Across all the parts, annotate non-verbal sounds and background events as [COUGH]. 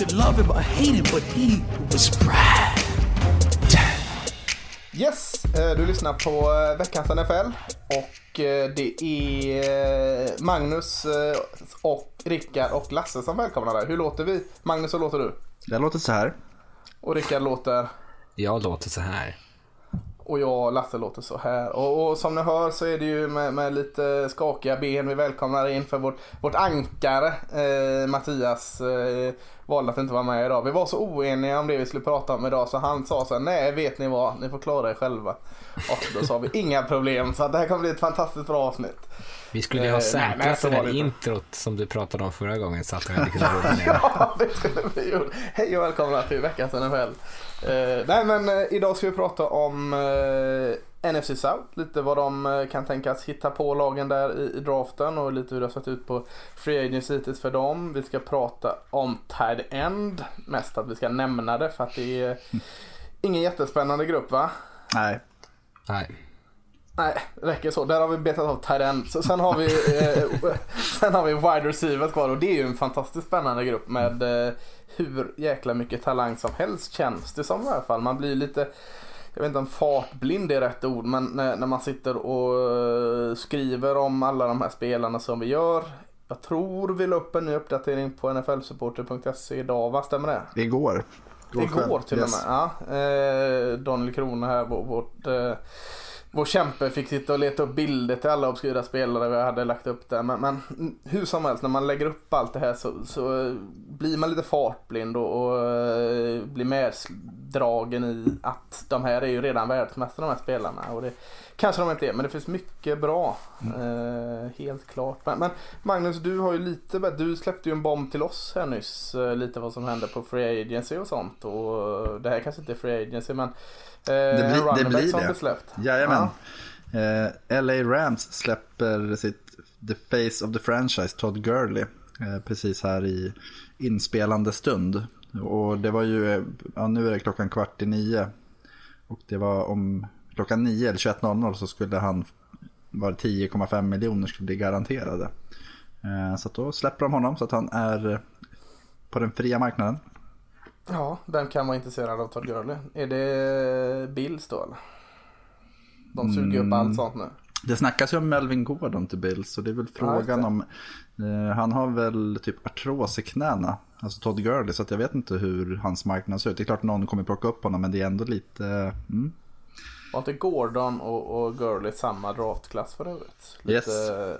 Could love him or hate him, but he was Brad. Yes, eh, du lyssnar på eh, veckans NFL och eh, det är Magnus och Rickard och Lasse som välkomnar dig. Hur låter vi? Magnus, hur låter du? Jag låter så här. Och Rickard låter? Jag låter så här. Och jag och Lasse låter så här. Och, och som ni hör så är det ju med, med, lite skakiga ben vi välkomnar in för vårt, vårt ankare eh, Mattias eh, valde att inte vara med idag. Vi var så oeniga om det vi skulle prata om idag så han sa så här, nej vet ni vad, ni får klara er själva. Och då sa vi inga problem så det här kommer bli ett fantastiskt bra avsnitt. Vi skulle ju ha säkrat det där introt som du pratade om förra gången så att vi hade kunnat [LAUGHS] Ja, det skulle vi gjort. Hej och välkomna till veckans NFL. Uh, nej men uh, idag ska vi prata om uh, NFC South, lite vad de kan tänkas hitta på lagen där i, i draften och lite hur det har sett ut på Free Agency hittills för dem. Vi ska prata om Tide End, mest att vi ska nämna det för att det är ingen jättespännande grupp va? Nej. Nej. Nej, räcker så. Där har vi betat av tight Så sen har vi, eh, [LAUGHS] sen har vi wide receivers kvar och det är ju en fantastiskt spännande grupp med eh, hur jäkla mycket talang som helst känns det som i alla fall. Man blir lite, jag vet inte om fartblind är rätt ord, men när, när man sitter och eh, skriver om alla de här spelarna som vi gör. Jag tror vi la upp en ny uppdatering på nflsupporter.se idag, va? Stämmer det? Igår. Igår till yes. och med. Ja. Eh, Daniel Krona här, vårt eh, vår kämpe fick sitta och leta upp bilder till alla obskyra spelare vi hade lagt upp där. Men, men hur som helst, när man lägger upp allt det här så, så blir man lite fartblind och, och eh, blir meddragen i att de här är ju redan världsmästare de här spelarna. Och det kanske de inte är, men det finns mycket bra. Mm. Uh, helt klart. Men, men, Magnus, du har ju lite Du släppte ju en bomb till oss här nyss. Uh, lite vad som hände på Free Agency och sånt. Och det här kanske inte är Free Agency, men Eh, det, bli, det blir det. Släppt. Jajamän. Ja. Eh, LA Rams släpper sitt The Face of the Franchise, Todd Gurley, eh, precis här i inspelande stund. Och det var ju, ja nu är det klockan kvart i nio. Och det var om klockan nio eller 21.00 så skulle han, var 10,5 miljoner skulle bli garanterade. Eh, så då släpper de honom så att han är på den fria marknaden. Ja, vem kan vara intresserad av Todd Gurley? Är det Bills då eller? De suger mm. upp allt sånt nu. Det snackas ju om Melvin Gordon till Bills så det är väl frågan ja, om eh, Han har väl typ artros i knäna Alltså Todd Gurley så jag vet inte hur hans marknad ser ut. Det är klart någon kommer plocka upp honom men det är ändå lite mm. Var inte Gordon och, och Gurley samma draftklass för övrigt? Lite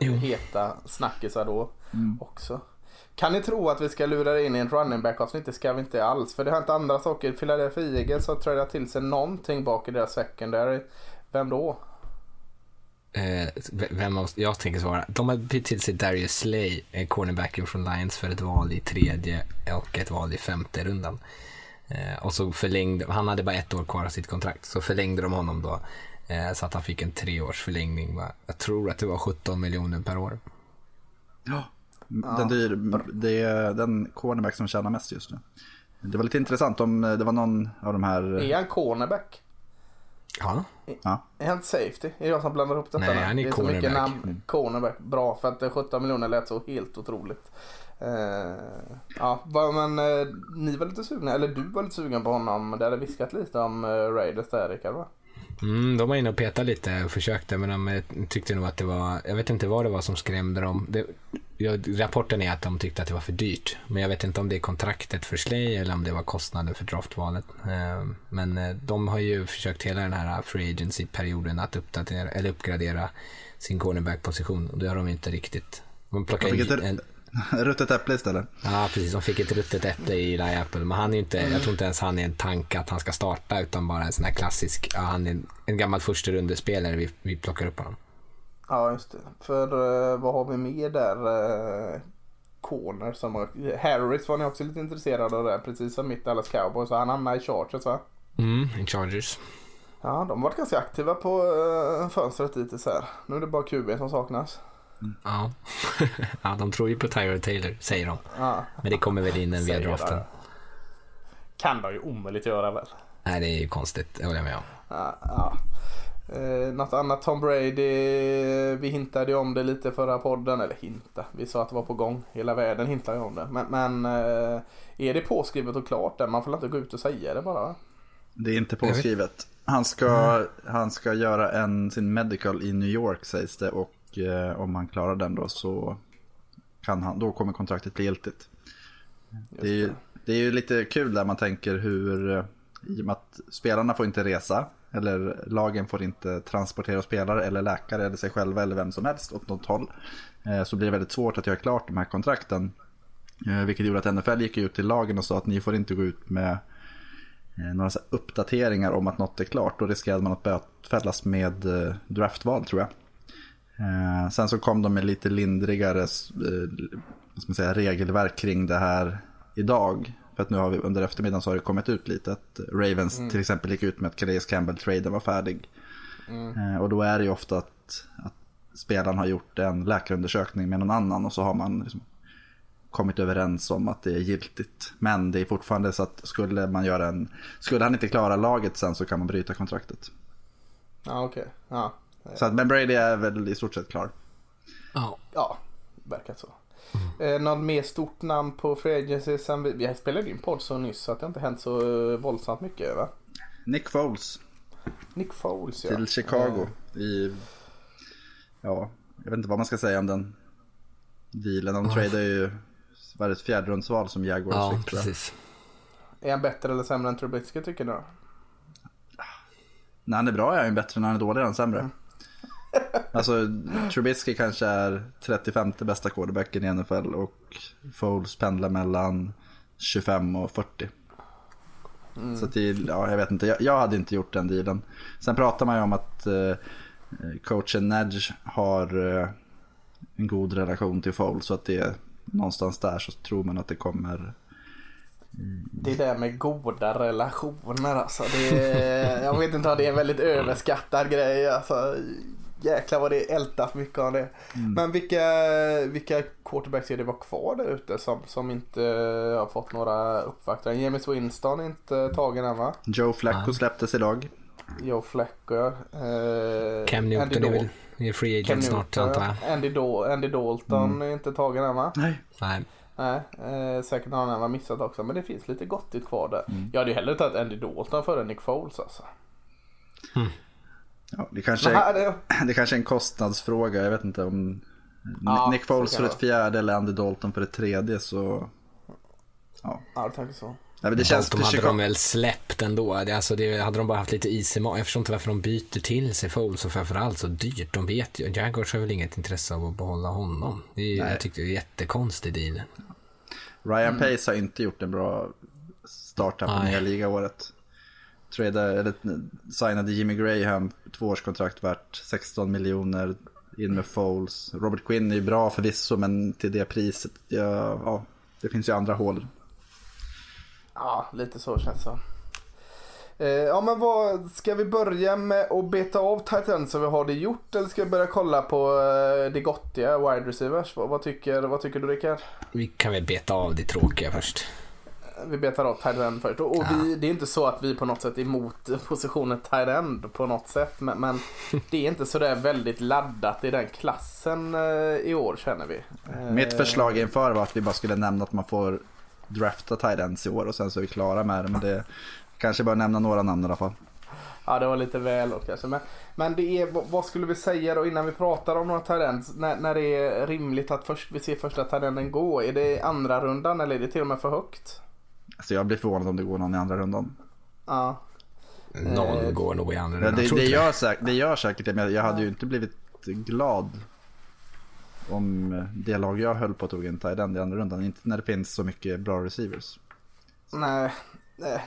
yes. heta snackisar då mm. också. Kan ni tro att vi ska lura in i en running back avsnitt? Det ska vi inte alls. För det har inte andra saker. Philadelphia Eagles har trädat till sig någonting bak i deras secondary. Vem då? Eh, vem av, jag tänker svara. De har bytt till sig Darius Slay, cornerbacken från Lions, för ett val i tredje och ett val i femte rundan. Eh, och så förlängde, han hade bara ett år kvar av sitt kontrakt, så förlängde de honom då. Eh, så att han fick en treårs förlängning. Jag tror att det var 17 miljoner per år. Ja. Den, dyr, det är den cornerback som tjänar mest just nu. Det var lite intressant om det var någon av de här... Är han cornerback? Ja. ja. Är han safety? Är det jag som blandar ihop detta? Nej, han är, det är cornerback. så mycket namn. Cornerback. Bra, för att 17 miljoner lät så helt otroligt. Uh, ja, men uh, ni var lite sugna, eller du var lite sugen på honom. Det hade viskat lite om uh, Raiders där, Rickard va? Mm, de var inne och petade lite och försökte men de tyckte nog att det var, jag vet inte vad det var som skrämde dem. Det, ja, rapporten är att de tyckte att det var för dyrt. Men jag vet inte om det är kontraktet för Slay eller om det var kostnaden för draftvalet. Eh, men eh, de har ju försökt hela den här free agency-perioden att uppdatera, eller uppgradera sin cornerback-position och det har de inte riktigt. De plockade in en, [LAUGHS] Ruttet äpple istället. Ja, precis. De fick ett ruttet äpple i Eli Apple. Men han är inte, jag tror inte ens han är en tanke att han ska starta utan bara en sån här klassisk, ja, han är en, en gammal första rundespelare vi, vi plockar upp honom. Ja, just det. För uh, vad har vi mer där? Uh, corner. Som, Harris var ni också lite intresserade av det, precis som mitt Dallas Cowboys. Så han hamnade i Chargers va? Mm, i Chargers. Ja, de har varit ganska aktiva på uh, fönstret hittills här. Nu är det bara QB som saknas. Ja. [LAUGHS] ja, de tror ju på Tyler Taylor, säger de. Ja. Men det kommer väl in en via draften. Kan de ju omöjligt göra väl? Nej, det är ju konstigt, det håller jag med om. Ja, ja. Eh, något annat Tom Brady, vi hintade ju om det lite förra podden, eller hinta, vi sa att det var på gång. Hela världen hintade ju om det. Men, men eh, är det påskrivet och klart där? Man får inte gå ut och säga det bara? Det är inte påskrivet. Han ska, mm. han ska göra en, sin medical i New York sägs det och eh, om han klarar den då så kan han, då kommer kontraktet bli giltigt. Det är, ju, det är ju lite kul där man tänker hur, eh, i och med att spelarna får inte resa, eller lagen får inte transportera spelare eller läkare eller sig själva eller vem som helst åt något håll. Eh, så blir det väldigt svårt att göra klart de här kontrakten. Eh, vilket gjorde att NFL gick ut till lagen och sa att ni får inte gå ut med några uppdateringar om att något är klart. Då riskerade man att bötfällas med draftval tror jag. Eh, sen så kom de med lite lindrigare man säga, regelverk kring det här idag. För att nu har vi under eftermiddagen så har det kommit ut lite att Ravens mm. till exempel gick ut med att Calais Campbell-traden var färdig. Mm. Och då är det ju ofta att, att spelaren har gjort en läkarundersökning med någon annan och så har man liksom kommit överens om att det är giltigt. Men det är fortfarande så att skulle man göra en, skulle han inte klara laget sen så kan man bryta kontraktet. Ja okej, okay. ja. Så att, men Brady är väl i stort sett klar. Ja, ja verkar så. Mm. Eh, något mer stort namn på Free Agency sen vi, vi spelade in podd så nyss så att det inte hänt så våldsamt mycket va? Nick Foles. Nick Foles ja. Till Chicago. Mm. I, ja, jag vet inte vad man ska säga om den dealen. De tradar ju var det ett fjärderumsval som Jaguars ja, fick precis. Är han bättre eller sämre än Trubisky tycker du? När han är bra är han bättre, när han är dålig är han sämre. Mm. Alltså Trubisky kanske är 35 bästa quarterbacken i NFL och Foles pendlar mellan 25 och 40. Mm. Så det, ja, jag vet inte, jag, jag, hade inte gjort den dealen. Sen pratar man ju om att eh, coachen Nedge har eh, en god relation till Foles så att det någonstans där så tror man att det kommer det där med goda relationer alltså. Det är, jag vet inte om det är en väldigt överskattad grej. Alltså, jäklar vad det ältas mycket av det. Mm. Men vilka, vilka quarterbacks är det var kvar där ute som, som inte har fått några uppvaktningar? James Winston är inte tagen än va? Joe Flacco släpptes idag. Joe Flacco ja. Eh, Cam Newton är väl är free agent Cam snart antar jag. Andy, Do Andy Dalton mm. är inte tagen än va? Nej. Nej. Nej, eh, säkert har han missat också. Men det finns lite gottigt kvar där. Mm. Jag hade ju hellre tagit Andy Dalton före Nick Foles alltså. Mm. Ja, det, kanske är, det... [CLEARS THROAT] det kanske är en kostnadsfråga. Jag vet inte om ja, Nick Foles för ett fjärde eller Andy Dalton för ett tredje så... Ja, ja det tänker så. Ja, det känns de hade de väl släppt ändå. Det, alltså, det, hade de bara haft lite is i Jag förstår inte varför de byter till sig Foles och framförallt så dyrt. De vet ju, Jaguars har väl inget intresse av att behålla honom. Det är, jag tyckte det var jättekonstig deal. Ryan mm. Pace har inte gjort en bra start här på nya ligaåret. Trade, eller signade Jimmy Graham, tvåårskontrakt värt 16 miljoner. In med Foles. Robert Quinn är bra förvisso, men till det priset, ja, ja det finns ju andra hål Ja, lite så känns det eh, Ja men vad, ska vi börja med att beta av tight så vi har det gjort eller ska vi börja kolla på eh, det gottiga wide receivers? Vad, vad, tycker, vad tycker du Rickard? Vi kan väl beta av det tråkiga först. Vi betar av tight först. Och, och ja. vi, det är inte så att vi på något sätt är emot positionen tight på något sätt. Men, men det är inte så där väldigt laddat i den klassen eh, i år känner vi. Mitt förslag inför var att vi bara skulle nämna att man får drafta tight i år och sen så är vi klara med det. Men det kanske bara nämna några namn i alla fall. Ja det var lite väl kanske. Men, men det är, vad skulle vi säga då innan vi pratar om några tight när, när det är rimligt att först, vi ser första tight gå? Är det andra rundan eller är det till och med för högt? Alltså jag blir förvånad om det går någon i andra rundan. Ja. Någon eh, går nog i andra rundan. Ja, det, det, gör säkert, det gör säkert det, men jag hade ju inte blivit glad om det lag jag höll på tog en tight end i andra rundan. Inte när det finns så mycket bra receivers. Nej,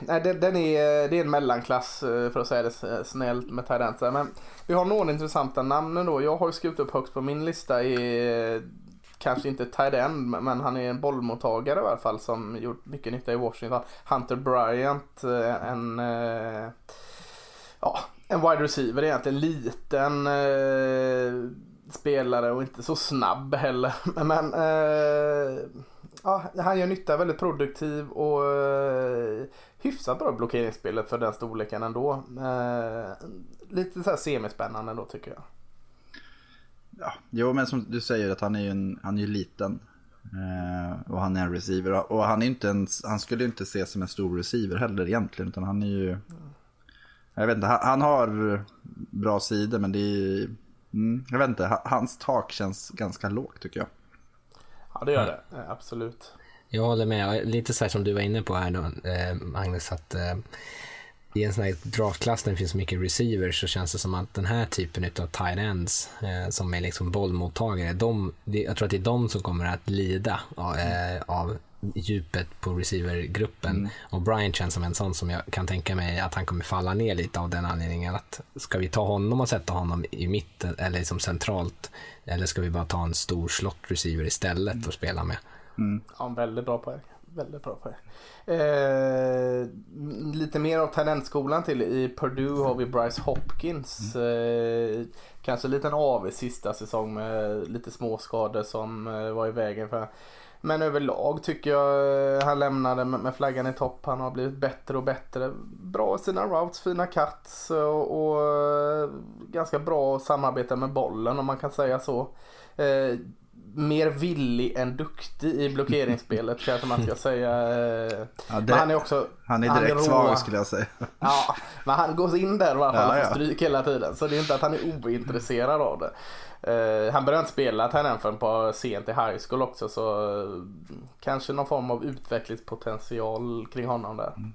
nej den är, det är en mellanklass eh, för att säga det snällt med tight Men vi har några intressanta namn ändå. Jag har skrivit upp högst på min lista i kanske inte tight end, men han är en bollmottagare i alla fall som gjort mycket nytta i Washington. Hunter Bryant, eh, en, eh, ja, en wide receiver egentligen, liten eh, spelare och inte så snabb heller. [LAUGHS] Men eh, ja, han gör nytta, väldigt produktiv och eh, hyfsat bra blockeringsspelet för den storleken ändå. Eh, lite så här semispännande ändå tycker jag. Ja, jo men som du säger att han är ju en, han är ju liten. Eh, och han är en receiver. Och han, är inte en, han skulle inte ses som en stor receiver heller egentligen. Utan han är ju... Jag vet inte, han, han har bra sidor men det är... Mm, jag vet inte, hans tak känns ganska lågt tycker jag. Ja det gör det, absolut. Jag håller med, lite så här som du var inne på här då, eh, Magnus, att eh, i en sån här draftklass där det finns mycket receivers så känns det som att den här typen av tight ends eh, som är liksom bollmottagare, de, jag tror att det är de som kommer att lida av, eh, av djupet på receivergruppen. Mm. Och Brian känns som en sån som jag kan tänka mig att han kommer falla ner lite av den anledningen att ska vi ta honom och sätta honom i mitten eller liksom centralt eller ska vi bara ta en stor slot receiver istället mm. och spela med? Mm. Ja, väldigt bra poäng. Väldigt bra poäng. Eh, lite mer av talentskolan till. I Purdue har vi Bryce Hopkins. Mm. Eh, kanske en liten av sista säsong med lite småskador som eh, var i vägen för men överlag tycker jag han lämnade med flaggan i topp. Han har blivit bättre och bättre. Bra i sina routes, fina cuts och, och ganska bra samarbete med bollen om man kan säga så. Eh, mer villig än duktig i blockeringsspelet kanske man ska säga. Ja, det, han är också Han är direkt svag skulle jag säga. Ja, men han går in där i alla fall ja, och får stryk hela tiden. Så det är inte att han är ointresserad av det. Uh, han började inte spela Tyrant förrän på sent i high school också så uh, kanske någon form av utvecklingspotential kring honom där. Mm.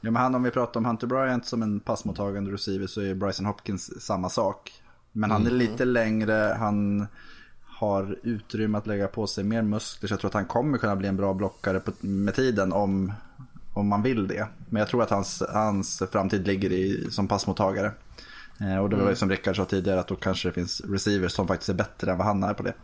Ja, men han, om vi pratar om Hunter Bryant som en passmottagande receiver så är Bryson Hopkins samma sak. Men han är mm. lite längre, han har utrymme att lägga på sig mer muskler. Så jag tror att han kommer kunna bli en bra blockare på, med tiden om, om man vill det. Men jag tror att hans, hans framtid ligger i, som passmottagare. Eh, och det var ju mm. som Rickard sa tidigare att då kanske det finns receivers som faktiskt är bättre än vad han är på det.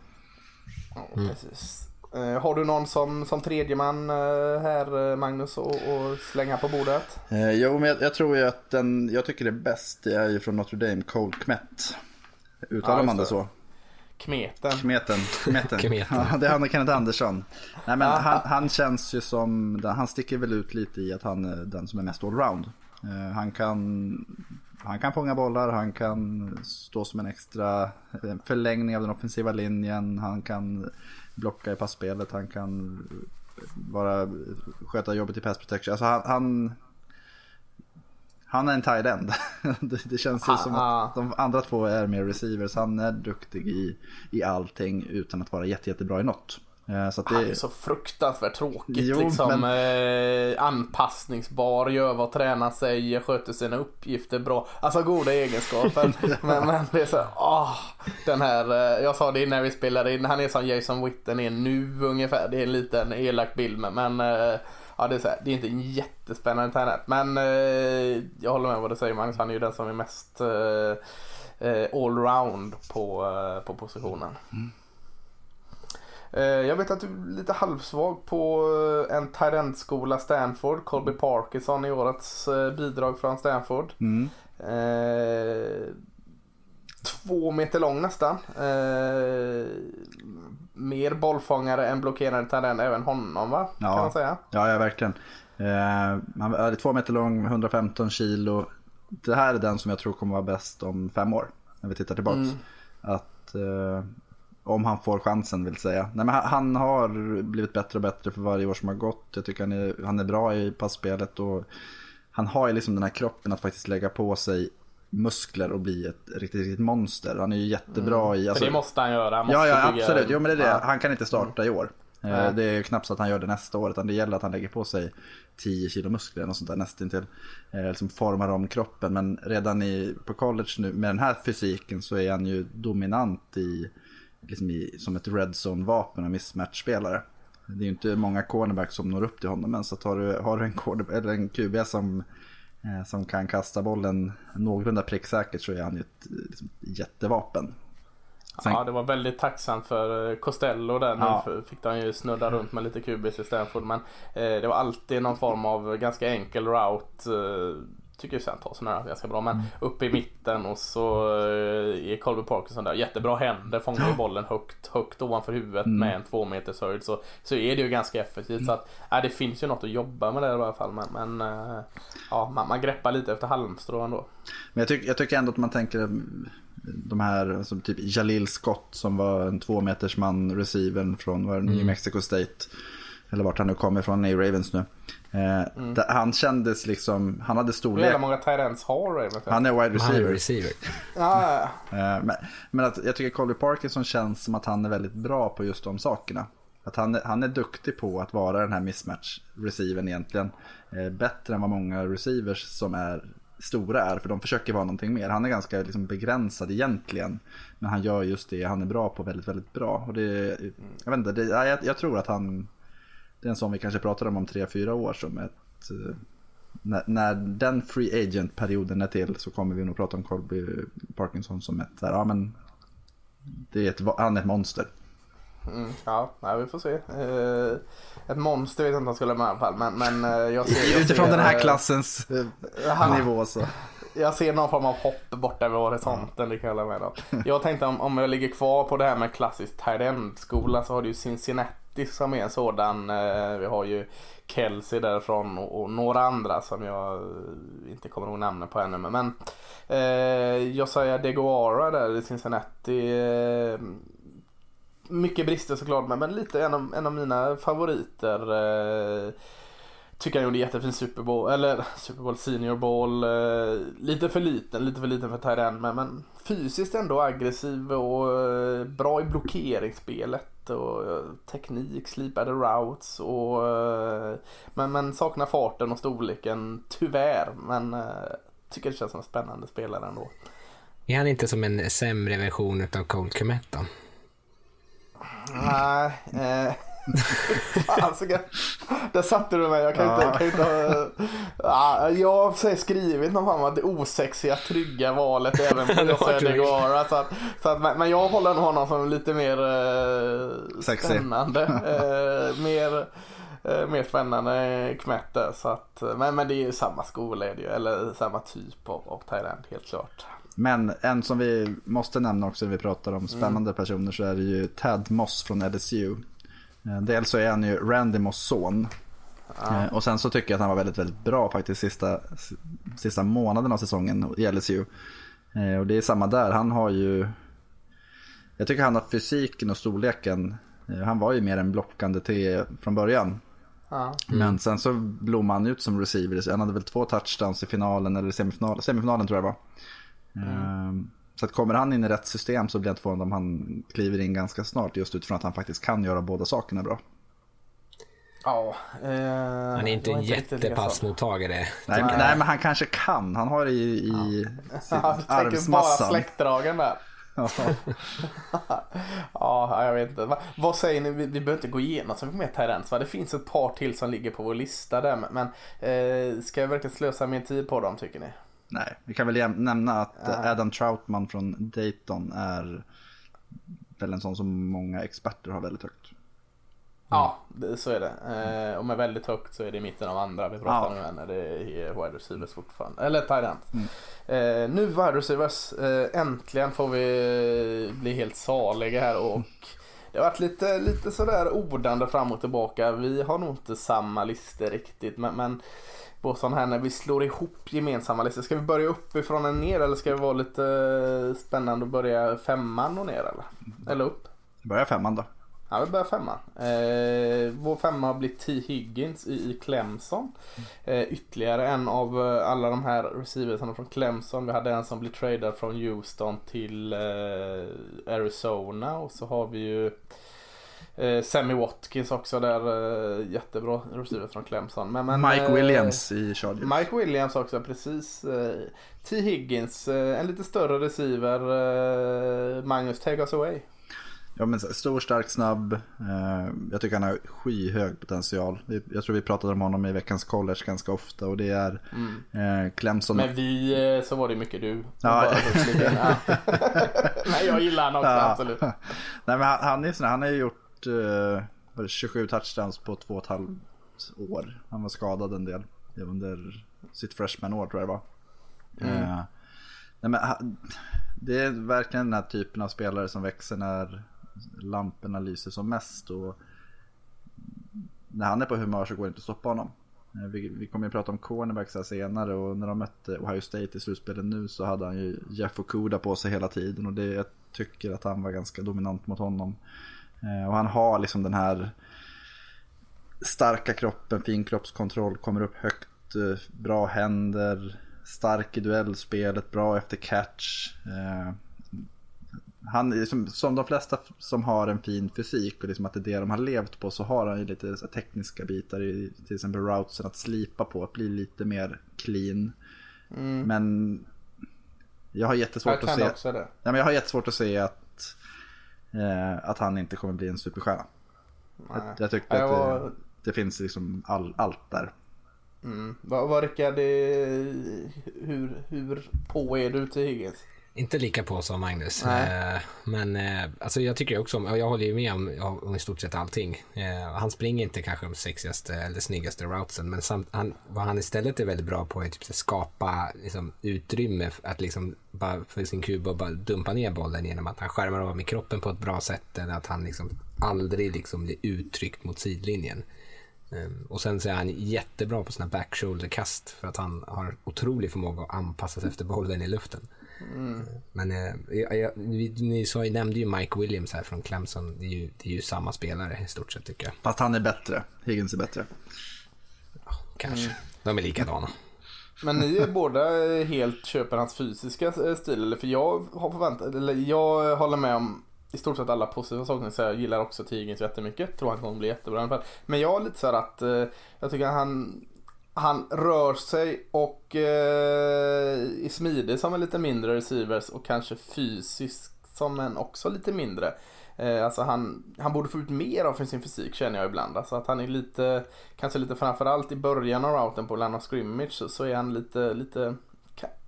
Mm. Precis. Eh, har du någon som, som tredje man eh, här eh, Magnus och, och slänga på bordet? Eh, jo men jag, jag, tror ju att den jag tycker är bäst är ju från Notre Dame, Cole Kmet. Uttalar ja, man det så? Kmeten. Kmeten. Kmeten. [LAUGHS] Kmeten. Ja, det är han Kenneth Andersson. Nej, men han, han, känns ju som, han sticker väl ut lite i att han är den som är mest allround. Han kan, han kan fånga bollar, han kan stå som en extra förlängning av den offensiva linjen, han kan blocka i passspelet, han kan vara, sköta jobbet i pass protection. Alltså han, han, han är en tight end. [LAUGHS] det, det, känns ju som att de andra två är mer receivers. Han är duktig i, i allting utan att vara jätte, jättebra i något. Eh, så det... Han är så fruktansvärt tråkigt jo, liksom. Men... Eh, anpassningsbar, gör vad tränaren säger, sköter sina uppgifter bra. Alltså goda egenskaper. [LAUGHS] men, men det är så åh, den här, eh, jag sa det innan vi spelade in, han är som Jason Witten är nu ungefär. Det är en liten elak bild men eh, ja, det, är så här, det är inte en jättespännande tränare. Men eh, jag håller med vad du säger Magnus, han är ju den som är mest eh, eh allround på, på positionen. Mm. Eh, jag vet att du är lite halvsvag på eh, en Tyrant-skola Stanford. Colby Parkinson i årets eh, bidrag från Stanford. Mm. Eh, två meter lång nästan. Eh, mer bollfångare än blockerande Tyrant, även honom va? Ja, kan man säga. Ja, ja verkligen. Eh, han är två meter lång, 115 kilo. Det här är den som jag tror kommer vara bäst om fem år. När vi tittar tillbaks. Mm. Att om han får chansen vill säga. Nej, men han har blivit bättre och bättre för varje år som har gått. Jag tycker han är, han är bra i passspelet och han har ju liksom den här kroppen att faktiskt lägga på sig muskler och bli ett riktigt, riktigt monster. Han är ju jättebra mm. i... Alltså, för det måste han göra. Han måste ja, ja bygga... absolut. Jo, men det är det. Han kan inte starta i år. Mm. Det är knappt så att han gör det nästa år. Utan det gäller att han lägger på sig 10 kilo muskler och sånt där nästintill. Eh, liksom formar om kroppen. Men redan i, på college nu med den här fysiken så är han ju dominant i liksom i, som ett red zone-vapen och mismatch-spelare. Det är ju inte många cornerbacks som når upp till honom, men så har du, har du en, eller en QB som, eh, som kan kasta bollen någorlunda pricksäkert så är han ju ett liksom, jättevapen. Sen... Ja, det var väldigt tacksamt för eh, Costello där. Ja. Nu fick han ju snudda runt med lite kubis i Stanford. Men eh, det var alltid någon form av ganska enkel route. Eh, tycker sen tar sådana ganska bra. Men mm. upp i mitten och så eh, är Colby Parkinson där. Jättebra händer, fångar ju bollen högt, högt ovanför huvudet mm. med en två meters höjd. Så, så är det ju ganska effektivt. Mm. Så att, äh, det finns ju något att jobba med där i alla fall. Men, men äh, ja, man, man greppar lite efter halmstrå ändå. Men jag, tyck, jag tycker ändå att man tänker de här, som typ Jalil Scott som var en två meters man receiver från var New mm. Mexico State. Eller vart han nu kommer ifrån, i Ravens nu. Eh, mm. Han kändes liksom, han hade storlek. Hur många Tyrants har Ravens? Han är wide receiver. receiver. ah, eh, men, men att, jag tycker Colby Parkinson känns som att han är väldigt bra på just de sakerna. Att han, han är duktig på att vara den här mismatch receiven egentligen. Eh, bättre än vad många receivers som är stora är. För de försöker vara någonting mer. Han är ganska liksom begränsad egentligen. Men han gör just det han är bra på väldigt, väldigt bra. Och det, jag, vet inte, det, jag, jag tror att han det är en sån vi kanske pratar om om tre, fyra år som ett eh, när, när, den free agent-perioden är till så kommer vi nog prata om Colby Parkinson som ett, ja men det är ett, han är ett monster. Mm, ja, nej, vi får se. Uh, ett monster vet jag inte om han skulle med i alla fall. Men, men uh, jag ser, jag Utifrån ser, den här klassens uh, nivå så. Jag ser någon form av hopp borta över horisonten, det kan jag hålla med om. Jag tänkte om, om jag ligger kvar på det här med klassisk tight end-skola så har du ju Cincinnati som är en sådan. Eh, vi har ju Kelsey därifrån och, några andra som jag eh, inte kommer ihåg namnen på ännu. Men eh, Josiah DeGuara där i Cincinnati. Eh, mycket brister såklart men, lite en av, en av mina favoriter. Eh, tycker han gjorde jättefin Super Bowl, eller [LAUGHS] Super Bowl Senior Bowl. Eh, lite för liten, lite för liten för Tyrend men, men fysiskt ändå aggressiv och eh, bra i blockeringsspelet och eh, teknik, slipade routes och eh, men, men saknar farten och storleken tyvärr men tycker det känns som en spännande spelare ändå. Är han inte som en sämre version av Colt Komet då? Nej. Eh. Alltså, där satte du mig. Jag kan inte... Kan inte ja, jag har skrivit någon form av det osexiga, trygga valet även på [LAUGHS] José Deguara. Så att, så att, men jag håller nog honom som lite mer eh, spännande. [LAUGHS] eh, mer, eh, mer spännande Kmette. Så att, men, men det är ju samma skola är det ju, eller samma typ av, av Thailand helt klart. Men en som vi måste nämna också när vi pratar om spännande mm. personer så är det ju Ted Moss från LSU. Eh, dels så är han ju Randy Moss son. Ah. Och sen så tycker jag att han var väldigt, väldigt bra faktiskt sista, sista månaden av säsongen i LSU. Eh, och det är samma där, han har ju... Jag tycker han har fysiken och storleken. Han var ju mer en blockande T från början. Ah. Mm. Men sen så blommade han ut som receiver. Han hade väl två touchdowns i finalen eller semifinalen, semifinalen tror jag det var. Mm. Så att kommer han in i rätt system så blir jag inte förvånad om han kliver in ganska snart just utifrån att han faktiskt kan göra båda sakerna bra. Ja, eh, han är inte en jättepassmottagare. Nej, nej, men han kanske kan. Han har det i, i ja. armsmassan. [LAUGHS] bara släktdragen där. [LAUGHS] ja, jag vet inte. Vad säger ni? Vi, vi behöver inte gå igenom så mycket mer Tyrants Det finns ett par till som ligger på vår lista där. Men eh, ska jag verkligen slösa min tid på dem tycker ni? Nej, vi kan väl nämna att ja. Adam Troutman från Dayton är väl en sån som många experter har väldigt högt. Ja, så är det. Eh, och med väldigt högt så är det i mitten av andra vi pratar ja. om när det är wide receivers fortfarande. Eller tight mm. eh, Nu wide receivers. Eh, äntligen får vi bli helt saliga här och det har varit lite, lite sådär ordande fram och tillbaka. Vi har nog inte samma listor riktigt men, men på sån här när vi slår ihop gemensamma listor. Ska vi börja uppifrån och ner eller ska vi vara lite eh, spännande och börja femman och ner eller? Eller upp? Börja femman då. Ja, vi börjar femman. Eh, vår femma har blivit T. Higgins i, i Clemson. Eh, ytterligare en av eh, alla de här receiversarna från Clemson. Vi hade en som blev tradad från Houston till eh, Arizona och så har vi ju Eh, Sammy Watkins också där, eh, jättebra receiver från Clemson. Men, men, Mike eh, Williams i Chargers. Mike Williams också, precis. Eh, T Higgins, eh, en lite större receiver. Eh, Magnus, take us away. Ja, men stor, stark, snabb. Jag tycker han har skyhög potential. Jag tror vi pratade om honom i veckans college ganska ofta och det är mm. Clemson. Men vi så var det mycket du. Ja. ja. [LAUGHS] [LAUGHS] Nej, jag gillar han också, ja. absolut. [LAUGHS] Nej, men han, han, är sån, han har ju gjort eh, 27 touchdowns på två och ett halvt år. Han var skadad en del under sitt freshman-år tror jag det var. Mm. Eh, nej, men, det är verkligen den här typen av spelare som växer när lamporna lyser som mest. Och när han är på humör så går det inte att stoppa honom. Eh, vi, vi kommer ju prata om cornerbacks här senare och när de mötte Ohio State i slutspelet nu så hade han ju Jeff Okuda på sig hela tiden och det, jag tycker att han var ganska dominant mot honom. Eh, och han har liksom den här starka kroppen, fin kroppskontroll, kommer upp högt, eh, bra händer, stark i duellspelet, bra efter catch han är som, som de flesta som har en fin fysik och liksom att det är det de har levt på så har han ju lite tekniska bitar i till exempel routsen att slipa på, att bli lite mer clean. Mm. Men jag har jättesvårt jag att se. Också det. Ja, men jag har jättesvårt att se att, eh, att han inte kommer bli en superstjärna. Jag, jag tycker att var... det, det, finns liksom all, allt där. Mm. Vad, vad Rickard, hur, hur på är du till Higgins? Inte lika på som Magnus. Eh, men eh, alltså jag tycker också om, jag håller ju med om, om i stort sett allting. Eh, han springer inte kanske de sexigaste eller snyggaste routsen, men samt, han, vad han istället är väldigt bra på är typ att skapa liksom, utrymme att liksom bara för sin kub och bara dumpa ner bollen genom att han skärmar av med kroppen på ett bra sätt eller att han liksom aldrig liksom blir uttryckt mot sidlinjen. Och sen så är han jättebra på sina back shoulder kast för att han har otrolig förmåga att anpassa sig efter bollen i luften. Mm. Men eh, jag, vi, ni sa, nämnde ju Mike Williams här från Clemson. Det är, ju, det är ju samma spelare i stort sett tycker jag. Fast han är bättre. Higgins är bättre. Ja, kanske. Mm. De är likadana. Men ni är båda helt köper hans fysiska stil? Eller för jag har förväntat, eller jag håller med om i stort sett alla positiva saker så jag gillar också Tigins jättemycket. Tror han kommer bli jättebra i alla fall. Men jag har lite så här att eh, jag tycker att han han rör sig och eh, är smidig som en lite mindre receivers och kanske fysisk som en också lite mindre. Eh, alltså han, han borde få ut mer av sin fysik känner jag ibland. Alltså att han är lite, kanske lite framförallt i början av routen på line of scrimmage så, så är han lite, lite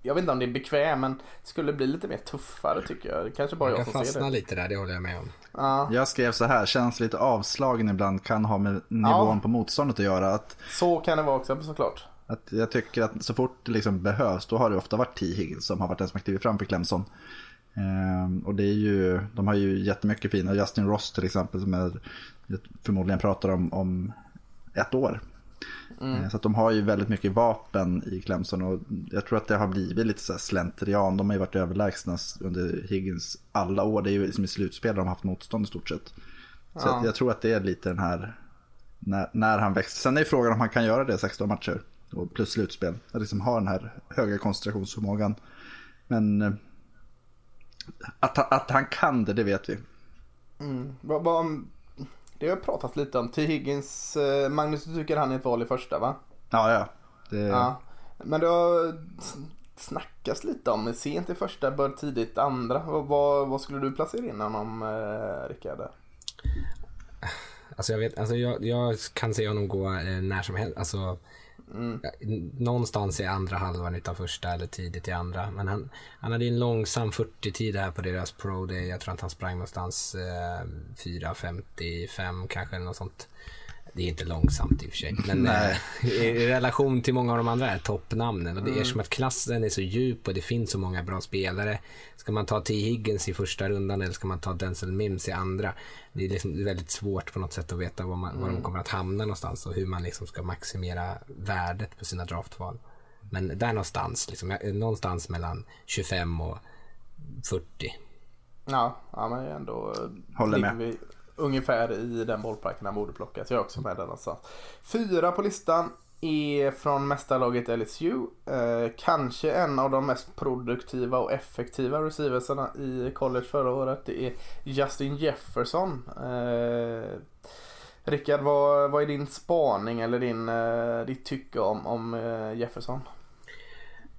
jag vet inte om det är bekväm men skulle bli lite mer tuffare tycker jag. Kanske bara jag, jag som ser det. fastna lite där, det håller jag med om. Ja. Jag skrev så här, känns lite avslagen ibland, kan ha med nivån ja. på motståndet att göra. Att, så kan det vara också såklart. Att jag tycker att så fort det liksom behövs, då har det ofta varit T. Higgins som har varit den som har klivit fram för Clemson. Ehm, och det är ju, de har ju jättemycket fina, Justin Ross till exempel som är, förmodligen pratar om, om ett år. Mm. Eh, så att de har ju väldigt mycket vapen i Clemson och jag tror att det har blivit lite så slentrian. De har ju varit överlägsna under Higgins alla år. Det är ju liksom i slutspel de har haft motstånd i stort sett. Så ja. jag, tror att det är lite den här, när, när han växer. Sen är frågan om han kan göra det 16 matcher och plus slutspel. Att liksom ha den här höga koncentrationsförmågan. Men eh, att, att han kan det, det vet vi. Mm. Vad, vad, det har pratat lite om. T. Higgins, eh, Magnus du tycker han är ett val i första va? Ja, ja. Det... ja. Men det har snackats lite om sent i första, bör tidigt andra. Vad, vad skulle du placera in honom, eh, Rickard? Alltså jag, vet, alltså jag, jag kan se honom gå eh, när som helst. Alltså, Mm. Någonstans i andra halvan utav första eller tidigt i andra. Men han, han hade en långsam 40-tid här på deras Pro Day. Jag tror att han sprang någonstans eh, 4.55 kanske eller något sånt. Det är inte långsamt i och för sig. Men eh, i relation till många av de andra toppnamnen. Och det är mm. som att klassen är så djup och det finns så många bra spelare. Ska man ta T. Higgins i första rundan eller ska man ta Denzel Mims i andra? Det är liksom väldigt svårt på något sätt att veta var, man, mm. var de mm. kommer att hamna någonstans och hur man liksom ska maximera värdet på sina draftval. Men där någonstans, liksom, någonstans mellan 25 och 40. Ja, ja men ändå Håller med. Vi ungefär i den bollparken han borde plockas. Jag är också med den alltså. Fyra på listan är från mästarlaget LSU. Eh, kanske en av de mest produktiva och effektiva receiversarna i college förra året. Det är Justin Jefferson. Eh, Rickard, vad, vad är din spaning eller din, eh, ditt tycke om, om eh, Jefferson?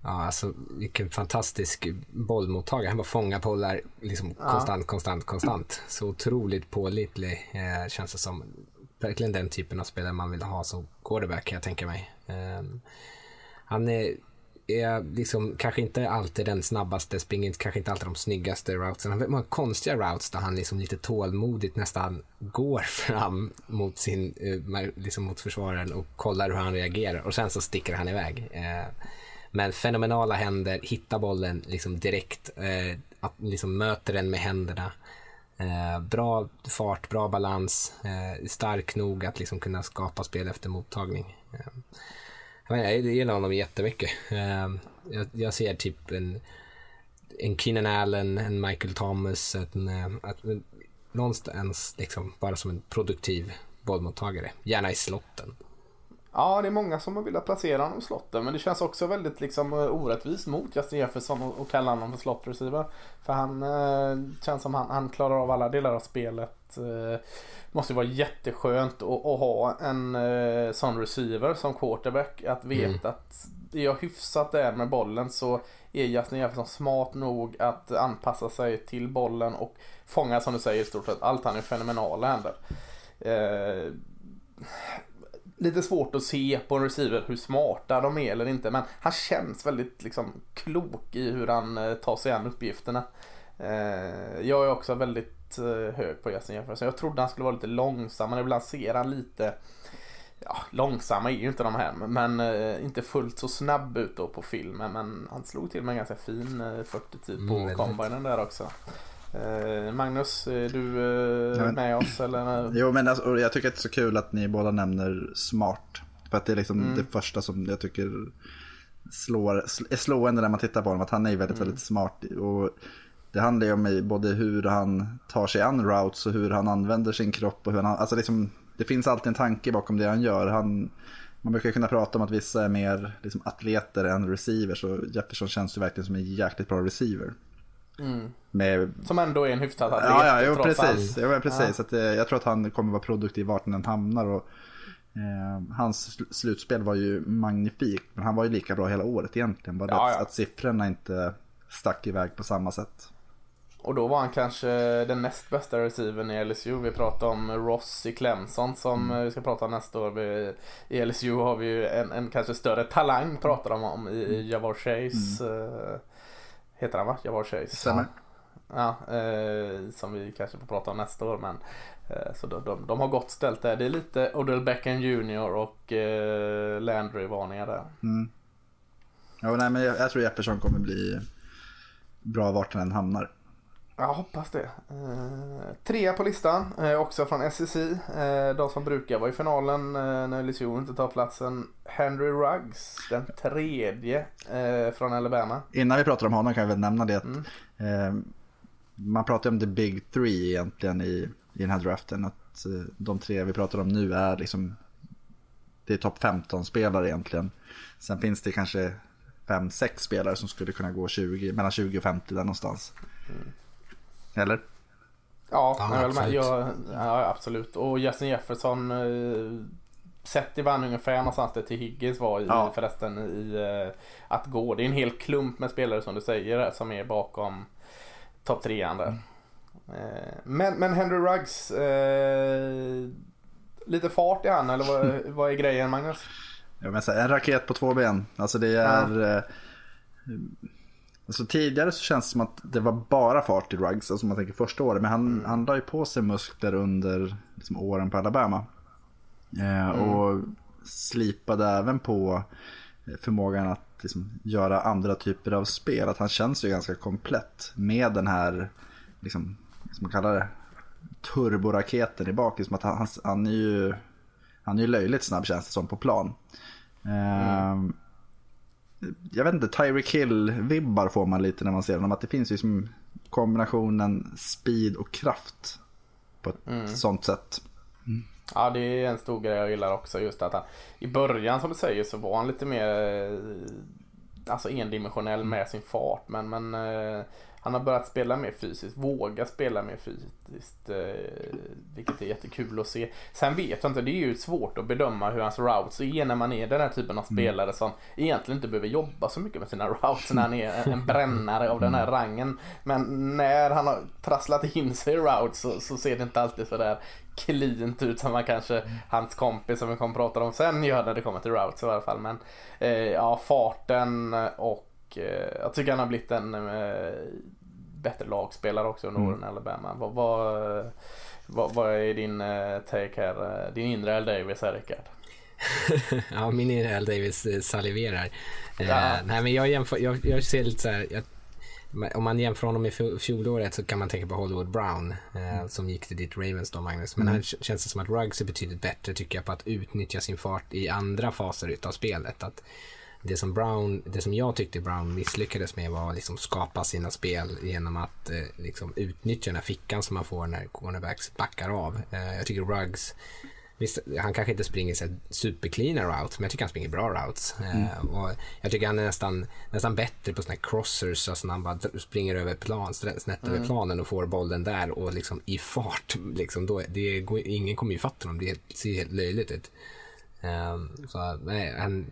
Ja, alltså vilken fantastisk bollmottagare. Han bara fångar bollar liksom ja. konstant, konstant, konstant. Så otroligt pålitlig eh, känns det som. Verkligen den typen av spelare man vill ha som quarterback kan jag tänka mig. Eh, han är, är liksom kanske inte alltid den snabbaste, springer kanske inte alltid de snyggaste routsen. Han har många konstiga routes där han liksom lite tålmodigt nästan går [LAUGHS] fram mot, sin, eh, liksom mot försvararen och kollar hur han reagerar och sen så sticker han iväg. Eh, men fenomenala händer, hittar bollen liksom direkt, eh, att liksom möter den med händerna. Eh, bra fart, bra balans, eh, stark nog att liksom kunna skapa spel efter mottagning. Eh, jag gillar honom jättemycket. Eh, jag, jag ser typ en, en Keenan Allen, en Michael Thomas, en, eh, att, någonstans liksom bara som en produktiv bollmottagare. Gärna i slotten. Ja, det är många som har velat placera honom i slotten. Men det känns också väldigt liksom, eh, orättvist mot Justin Jefferson och, kalla honom för slot receiver. För han eh, känns som han, han klarar av alla delar av spelet. Eh, måste vara jätteskönt att, att ha en eh, sån receiver som quarterback. Att veta mm. att är jag hyfsat där med bollen så är Justin Jefferson smart nog att anpassa sig till bollen och fånga som du säger i stort sett allt. Han är fenomenala händer. Eh, lite svårt att se på en receiver hur smarta de är eller inte. Men han känns väldigt liksom, klok i hur han eh, tar sig an uppgifterna. Eh, jag är också väldigt eh, hög på Justin Jefferson. Jag trodde han skulle vara lite långsam men ibland ser han lite Ja, långsamma är ju inte de här men eh, inte fullt så snabb ut då på filmen men han slog till med en ganska fin eh, 40-tid på mm, combinen där också. Eh, Magnus, är du eh, med oss eller? Jo, men alltså, jag tycker att det är så kul att ni båda nämner smart. För att det är liksom mm. det första som jag tycker slår, är slående när man tittar på honom. Att han är väldigt, mm. väldigt smart. Och det handlar ju om både hur han tar sig an routes och hur han använder sin kropp. Och hur han, alltså liksom, det finns alltid en tanke bakom det han gör. Han, man brukar kunna prata om att vissa är mer liksom, atleter än receivers. Och Jefferson känns ju verkligen som en jäkligt bra receiver. Mm. Med... Som ändå är en hyfsad atlet. Ja, ja jo, precis. Jo, precis. Ja. Att, eh, jag tror att han kommer vara produktiv vart han än hamnar. Och, eh, hans slutspel var ju magnifikt. Men han var ju lika bra hela året egentligen. Bara ja, att, ja. att siffrorna inte stack iväg på samma sätt. Och då var han kanske den näst bästa receivern i LSU. Vi pratade om Ross i Clemson som mm. vi ska prata om nästa år. I LSU har vi ju en, en kanske större talang pratar de om i, i Javor Chase. Mm. Heter han va? Jag var Chase. Stämmer. Ja, eh, som vi kanske får prata om nästa år. Men, eh, så de, de, de, har gott ställt där. Det är lite Odell Beckham Jr och eh, Landry-varningar där. Mm. Ja, nej, men jag, jag tror Jefferson kommer bli bra vart han än hamnar. Jag hoppas det. Eh, trea på listan, eh, också från SEC. Eh, de som brukar vara i finalen eh, när LSU inte tar platsen. Henry Ruggs, den tredje eh, från Alabama. Innan vi pratar om honom kan jag väl nämna det att mm. Eh, man pratar om the big three egentligen i, i den här draften. Att eh, de tre vi pratar om nu är liksom det är topp 15 spelare egentligen. Sen finns det kanske 5-6 spelare som skulle kunna gå 20, mellan 20 och 50 där någonstans. Mm. Eller? Ja, ja absolut. Jag, ja, absolut. Och Justin Jefferson eh, sett i vann ungefär någonstans det till Higgins var i ja. förresten i eh, att gå. Det är en hel klump med spelare som du säger som är bakom topp trean där. Mm. Eh, men, men Henry Ruggs, eh, lite fart i han eller vad, [LAUGHS] vad är grejen Magnus? Jag menar, en raket på två ben. Alltså det är... Ja. Eh, Alltså tidigare så känns det som att det var bara fart i Ruggs, alltså man tänker första året. Men han, mm. han la ju på sig muskler under liksom, åren på Alabama. Eh, mm. Och slipade även på förmågan att liksom, göra andra typer av spel. Att han känns ju ganska komplett med den här, liksom, som man kallar det, turboraketen i bak. Liksom att han, han, är ju, han är ju löjligt snabb känns det som på plan. Eh, mm jag vet inte, Tyreek Hill-vibbar får man lite när man ser honom. Att det finns ju som kombinationen speed och kraft på ett mm. sånt sätt. Mm. Ja, det är en stor grej jag gillar också. Just att han, i början som du säger så var han lite mer alltså endimensionell med sin fart. Men, men eh, han har börjat spela mer fysiskt, våga spela mer fysiskt. Eh, vilket är jättekul att se. Sen vet jag inte, det är ju svårt att bedöma hur hans routes är när man är den här typen av mm. spelare som egentligen inte behöver jobba så mycket med sina routes när han är en brännare av den här mm. rangen. Men när han har trasslat in sig i routes så, så ser det inte alltid sådär cleant ut som man kanske hans kompis som vi kommer prata om sen gör när det kommer till routes i alla fall. Men eh, ja, farten och eh, jag tycker han har blivit en eh, bättre lagspelare också under mm. åren i Alabama. Vad, vad, vad, vad, är din eh, take här? Din inre Al Davis här Rickard? [LAUGHS] ja, min inre Al Davis eh, saliverar. Ja. Uh, nej, men jag, jämför, jag, jag ser lite så här, jag, om man jämför honom med fjolåret så kan man tänka på Hollywood Brown eh, som gick till ditt Ravens då Magnus. Men mm. här känns det som att Ruggs är betydligt bättre tycker jag på att utnyttja sin fart i andra faser utav spelet. Att det som Brown, det som jag tyckte Brown misslyckades med var att liksom skapa sina spel genom att eh, liksom utnyttja den här fickan som man får när cornerbacks backar av. Eh, jag tycker Ruggs Visst, han kanske inte springer så supercleana routes, men jag tycker han springer bra routes. Mm. Uh, och jag tycker han är nästan, nästan bättre på såna här crossers, alltså när han bara springer över plan, snett mm. över planen och får bollen där och liksom i fart. [LAUGHS] Liksom, då, det går, ingen kommer ju fatta honom, det ser helt löjligt ut. Um, så nej, han,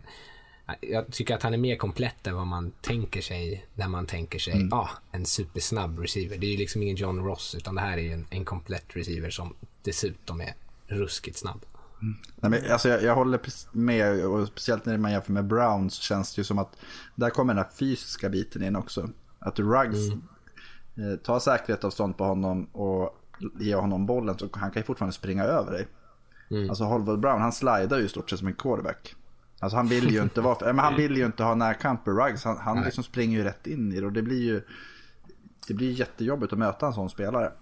jag tycker att han är mer komplett än vad man tänker sig när man tänker sig mm. ah, en supersnabb receiver. Det är ju liksom ingen John Ross utan det här är ju en, en komplett receiver som dessutom är ruskigt snabb. Mm. Nej, men, alltså, jag, jag, håller med och speciellt när man jämför med Brown så känns det ju som att där kommer den här fysiska biten in också. Att Ruggs mm. eh, tar säkerhetsavstånd på honom och ger honom bollen så han kan ju fortfarande springa över dig. Mm. Alltså Hollywood Brown han slidar ju i stort sett som en quarterback. Alltså han vill ju inte vara, men han vill ju inte ha närkamp med Ruggs. Han, han liksom springer ju rätt in i det och det blir ju det blir jättejobbigt att möta en sån spelare.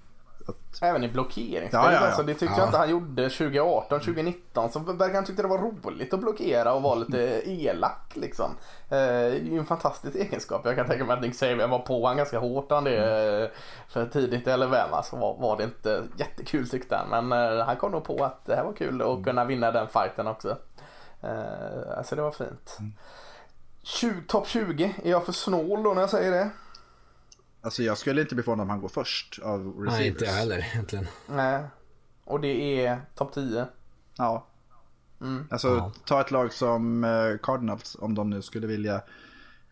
Att... Även i blockeringsspel. Ja, ja, ja. Alltså, det tyckte jag inte han gjorde 2018, 2019. Så verkar han tyckte det var roligt att blockera och vara lite elak liksom. Eh, det är ju en fantastisk egenskap. Jag kan tänka mig att Nick Saban var på han ganska hårt han det eh, för tidigt i Alabama. Så var, var det inte jättekul tyckte han. Men eh, han kom nog på att det här var kul att kunna vinna den fighten också. Eh, alltså det var fint. Mm. Topp 20, är jag för snål då när jag säger det? Alltså jag skulle inte bli förvånad om han går först av receivers. Nej, inte jag heller egentligen. Nej. Och det är topp 10? Ja. Mm. Alltså ja. ta ett lag som eh, Cardinals om de nu skulle vilja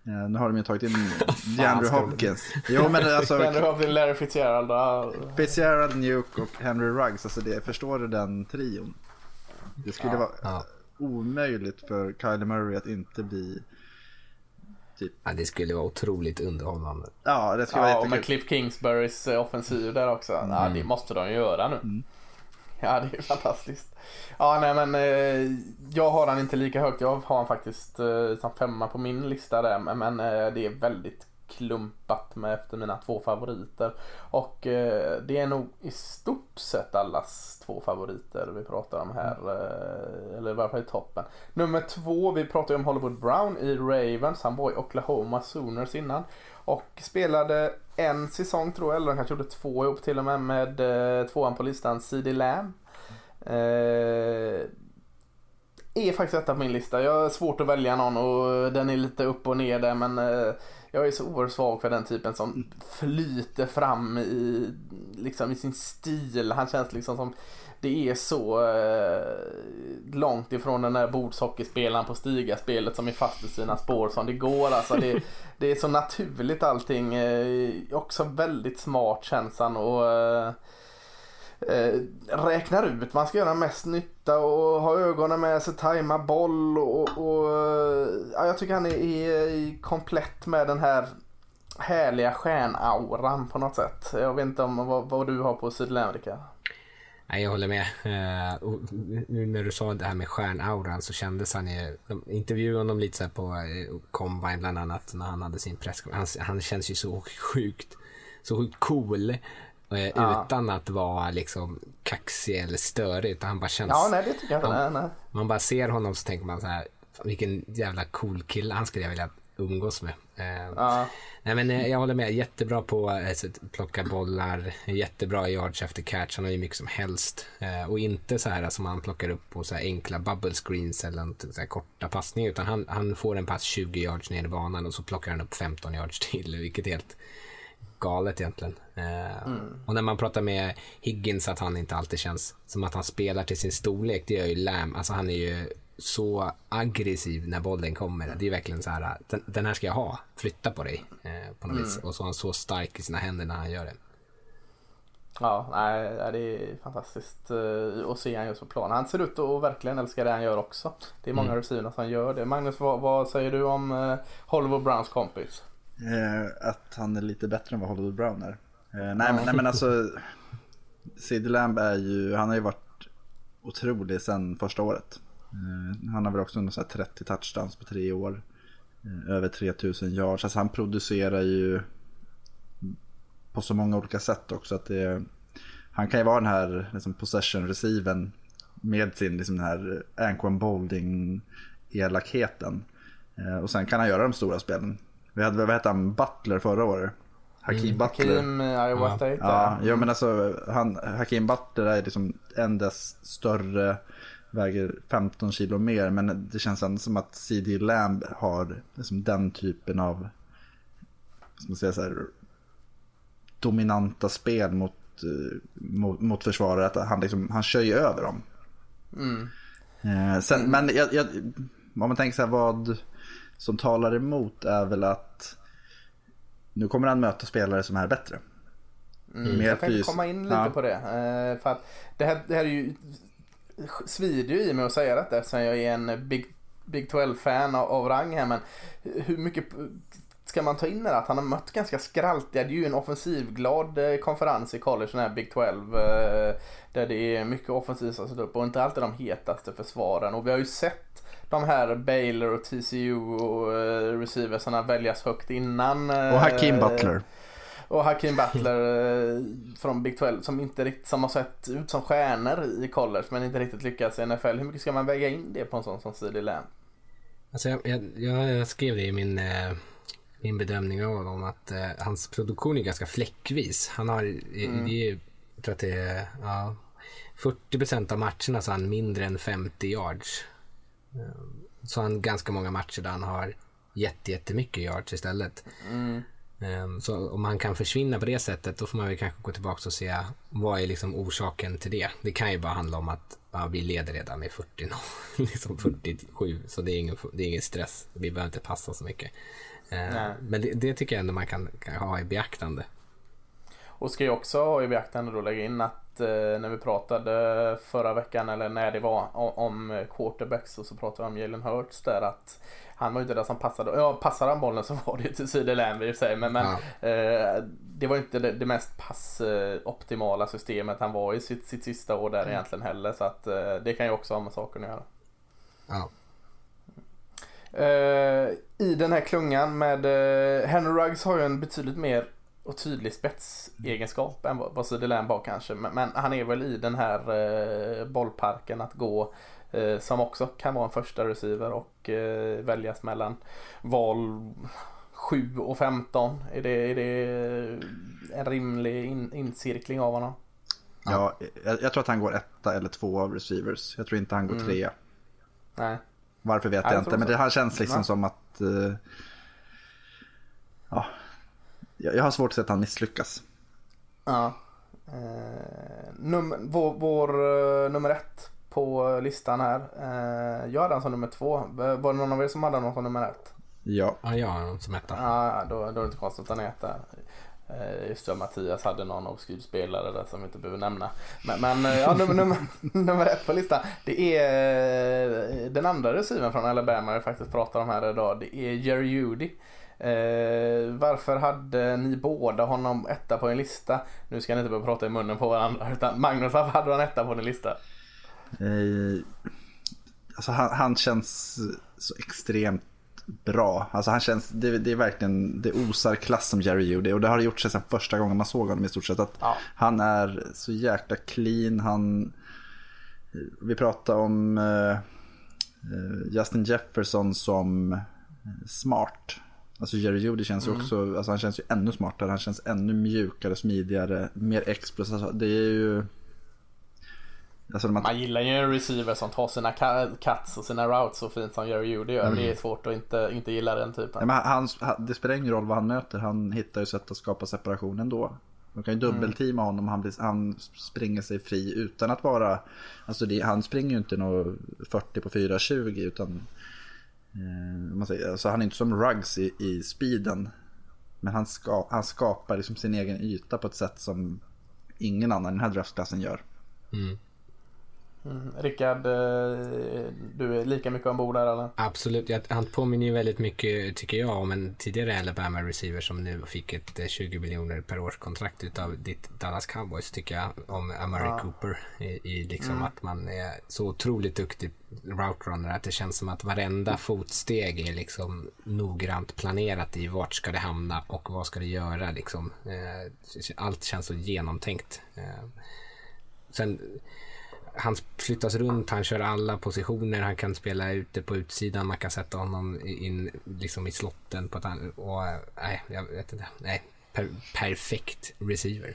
eh, nu har de ju tagit in [LAUGHS] DeAndre Hopkins. Jo men alltså. [LAUGHS] DeAndre Hopkins, Larry Fitzgerald. Fitzgerald, Nuke och Henry Ruggs. Alltså det, förstår du den trion? Det skulle ja. vara ja. Omöjligt för Kylie Murray att inte bli Typ. Ja, det skulle vara otroligt underhållande. Ja, det skulle ja, vara jättekul. Och med Cliff Kingsburys eh, offensiv där också. Mm. Ja, det måste de göra nu. Mm. Ja, det är fantastiskt. Ja, nej men eh, jag har han inte lika högt. Jag har han faktiskt eh, som femma på min lista där. Men eh, det är väldigt klumpat med efter mina två favoriter. Och eh, det är nog i stort sett allas två favoriter vi pratar om här. Eh, eller i varje fall i toppen. Nummer två, vi pratar ju om Hollywood Brown i Ravens. Han var i Oklahoma Sooners innan. Och spelade en säsong tror jag, eller han kanske gjorde två ihop till och med med eh, tvåan på listan, CD Lamb. Eh, är faktiskt etta på min lista. Jag har svårt att välja någon och den är lite upp och ner där men eh, jag är så oerhört svag för den typen som flyter fram i, liksom, i sin stil. Han känns liksom som det är så eh, långt ifrån den där bordshockeyspelaren på Stiga-spelet som är fast i sina spår som det går. Alltså det, [LAUGHS] det är så naturligt allting. Eh, också väldigt smart känns han och eh, eh, Eh, räknar ut vad han ska göra mest nytta och ha ögonen med sig, tajma boll och, och eh, ja, jag tycker han är, är, komplett med den här härliga stjärnauran på något sätt. Jag vet inte om vad, vad du har på Sydamerika. Nej, jag håller med. Uh, nu när du sa det här med stjärnauran så kändes han ju... De intervjuade honom lite så på Combine bland annat när han hade sin press. Han, han känns ju så sjukt, så sjukt cool. Eh, ja. Utan att vara liksom kaxig eller störig. Utan han bara känns... Ja, nej det tycker jag inte. Nej, Man bara ser honom så tänker man så här. Vilken jävla cool kille. Han skulle jag vilja umgås med. Eh, ja. Nej men eh, jag håller med. Jättebra på att plocka bollar. Jättebra yards efter catch. Han har ju mycket som helst. Och inte så här som han plockar upp på så enkla bubble screens eller så här korta passningar. Utan han, han får en pass 20 yards ner i banan och så plockar han upp 15 yards till. Vilket är helt galet egentligen. Eh, mm. Och när man pratar med Higgins att han inte alltid känns som att han spelar till sin storlek, det gör ju Lam. Alltså han är ju så aggressiv när bollen kommer. Det är verkligen så här, den, den här ska jag ha, flytta på dig eh, på något mm. vis. Och så är han så stark i sina händer när han gör det. Ja, nej, det är fantastiskt uh, att se han just på plan. Han ser ut att verkligen älska det han gör också. Det är många mm. som gör det. Magnus, vad, vad säger du om uh, Hollywood Browns kompis? Eh, att han är lite bättre än vad Hollywood Brown är. Eh, nej, men, nej men alltså, Sid Lamb är ju, han har ju varit otrolig sedan första året. Eh, han har väl också så 30 touchdowns på tre år. Eh, över 3000 yards. Alltså han producerar ju på så många olika sätt också. att det, Han kan ju vara den här liksom, possession receiven med sin liksom, den här Anquan Bolding elakheten. Eh, och sen kan han göra de stora spelen. Vi hade, vad hette han, Butler förra året? Hakim mm. Butler. Hakim, Iowa ja. Ja, ja, men alltså han, Hakim Butler är liksom en dess större, väger 15 kilo mer. Men det känns ändå som att CD Lamb har liksom den typen av, ska man säga så här, dominanta spel mot, eh, mot, mot försvarare. Att han, liksom, han kör ju över dem. Mm. Eh, sen, men jag, jag, om man tänker så här vad som talar emot är väl att nu kommer han möta spelare som är bättre. Mm. Mer jag tänkte komma in lite ja. på det. Eh, för att det här, det här är ju svider ju i mig att säga detta eftersom jag är en Big, Big 12-fan av, av rang här. Men hur mycket ska man ta in det att han har mött ganska skraltiga, det är ju en offensivglad eh, konferens i college, den här Big 12. Eh, där det är mycket offensivt som upp och inte alltid de hetaste försvaren. Och vi har ju sett de här Baylor och TCU och uh, receiversarna väljas högt innan. och Hakim Butler. Och Hakim Butler från Big 12 som inte riktigt som har sett ut som stjärnor i college men inte riktigt lyckats i NFL. Hur mycket ska man väga in det på en sån som CD Lamb? Alltså jag, jag, jag, skrev det i min eh min bedömning av honom att eh, hans produktion är ganska fläckvis. Han har, mm. det är, jag tror att det är ja, 40 procent av matcherna så han mindre än 50 yards. Eh, så han ganska många matcher där han har jättemycket yards istället. Mm. Eh, så om han kan försvinna på det sättet då får man väl kanske gå tillbaka och se vad är liksom orsaken till det. Det kan ju bara handla om att ja, vi leder redan med 40 [LAUGHS] liksom 47 så det är, ingen, det är ingen stress. Vi behöver inte passa så mycket. Eh, men det, det, tycker jag ändå man kan, kan, ha i beaktande. Och ska jag också ha i beaktande då lägga in att eh, när vi pratade förra veckan eller när det var om, quarterbacks och så pratade vi om Jalen Hurts där att han var ju inte den som passade. Ja, passade han bollen så var det ju till Lamb i sig. Men, men ja. eh, det var inte det, det mest passoptimala systemet han var i sitt, sitt sista år där mm. egentligen heller. Så att eh, det kan ju också ha med saken att göra. Ja. Uh, I den här klungan med uh, Henry Ruggs har ju en betydligt mer och tydlig spetsegenskap än vad Söderlän var kanske. Men, men, han är väl i den här uh, bollparken att gå som också kan vara en första receiver och väljas mellan val 7 och 15. Är det, är det en rimlig in, incirkling av honom? Ja, jag, jag, tror att han går etta eller två av receivers. Jag tror inte han går mm. trea. Nej. Varför vet jag, jag inte, men det här känns liksom ja. som att... Uh, ja, jag har svårt att se att han misslyckas. Ja. Uh, num vår, vår uh, nummer ett på listan här. Uh, jag hade han som nummer två. Var det någon av er som hade honom som nummer ett? Ja. Ja, jag har honom som etta. Ja, då, då är det inte konstigt att han är etta. Eh, just det, Mattias hade någon obskyr spelare där som vi inte behöver nämna. Men, men eh, ja, nummer, nummer, [LAUGHS] nummer ett på listan. Det är eh, den andra receiven från Alabama jag faktiskt pratar om här idag. Det är Jerry Judy. Eh, varför hade ni båda honom etta på en lista? Nu ska ni inte börja prata i munnen på varandra. Utan Magnus, varför hade han etta på din lista? Eh, alltså han, han känns så extremt bra. Alltså han känns, det, det, är verkligen, det osar klass som Jerry Judy och det har det gjort sig sedan första gången man såg honom i stort sett. Att ja. Han är så jäkla clean, han, vi pratade om uh, Justin Jefferson som smart. Alltså Jerry Judy känns mm. också, alltså han känns ju ännu smartare, han känns ännu mjukare, smidigare, mer explosiv. Alltså det är ju Alltså man... man... gillar ju en receiver som tar sina cuts och sina routes så fint som Jerry Judy gör. Mm. Det är svårt att inte, inte gilla den typen. Ja, men han, det spelar ingen roll vad han möter. Han hittar ju sätt att skapa separation ändå. De kan ju dubbelteama honom. Han, blir, han springer sig fri utan att vara... Alltså det, han springer ju inte något 40 på 4.20 utan... Eh, man säger, alltså han är inte som Ruggs i, i speeden. Men han, ska, han skapar liksom sin egen yta på ett sätt som ingen annan i den här draftklassen gör. Mm. Mm. Rickard, eh, du är lika mycket ombord där eller? Absolut, han påminner ju väldigt mycket tycker jag om en tidigare Alabama receiver som nu fick ett 20 eh, miljoner per års kontrakt utav ditt Dallas Cowboys tycker jag. Om Amari ja. Cooper. I, i liksom mm. att man är så otroligt duktig route runner att det känns som att varenda fotsteg är liksom noggrant planerat i vart ska det hamna och vad ska det göra liksom. Eh, allt känns så genomtänkt. Sen han flyttas runt, han kör alla positioner, han kan spela ute på utsidan, man kan sätta honom in liksom i slotten på ett och nej, jag vet inte, nej, per, perfekt receiver.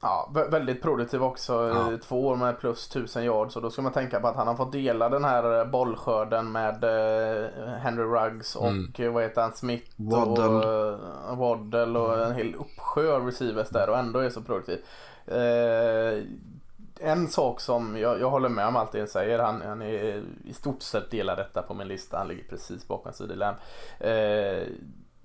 Ja, väldigt produktiv också. Ja. Två år med plus tusen yards. Och då ska man tänka på att han har fått dela den här bollskörden med eh, Henry Ruggs och mm. vad heter han, Smith Waddle. och Waddle och en hel uppsjö receivers där och ändå är så produktiv. En sak som jag, jag håller med om allt det säger. Han, han är i stort sett delar detta på min lista. Han ligger precis bakom CD Eh,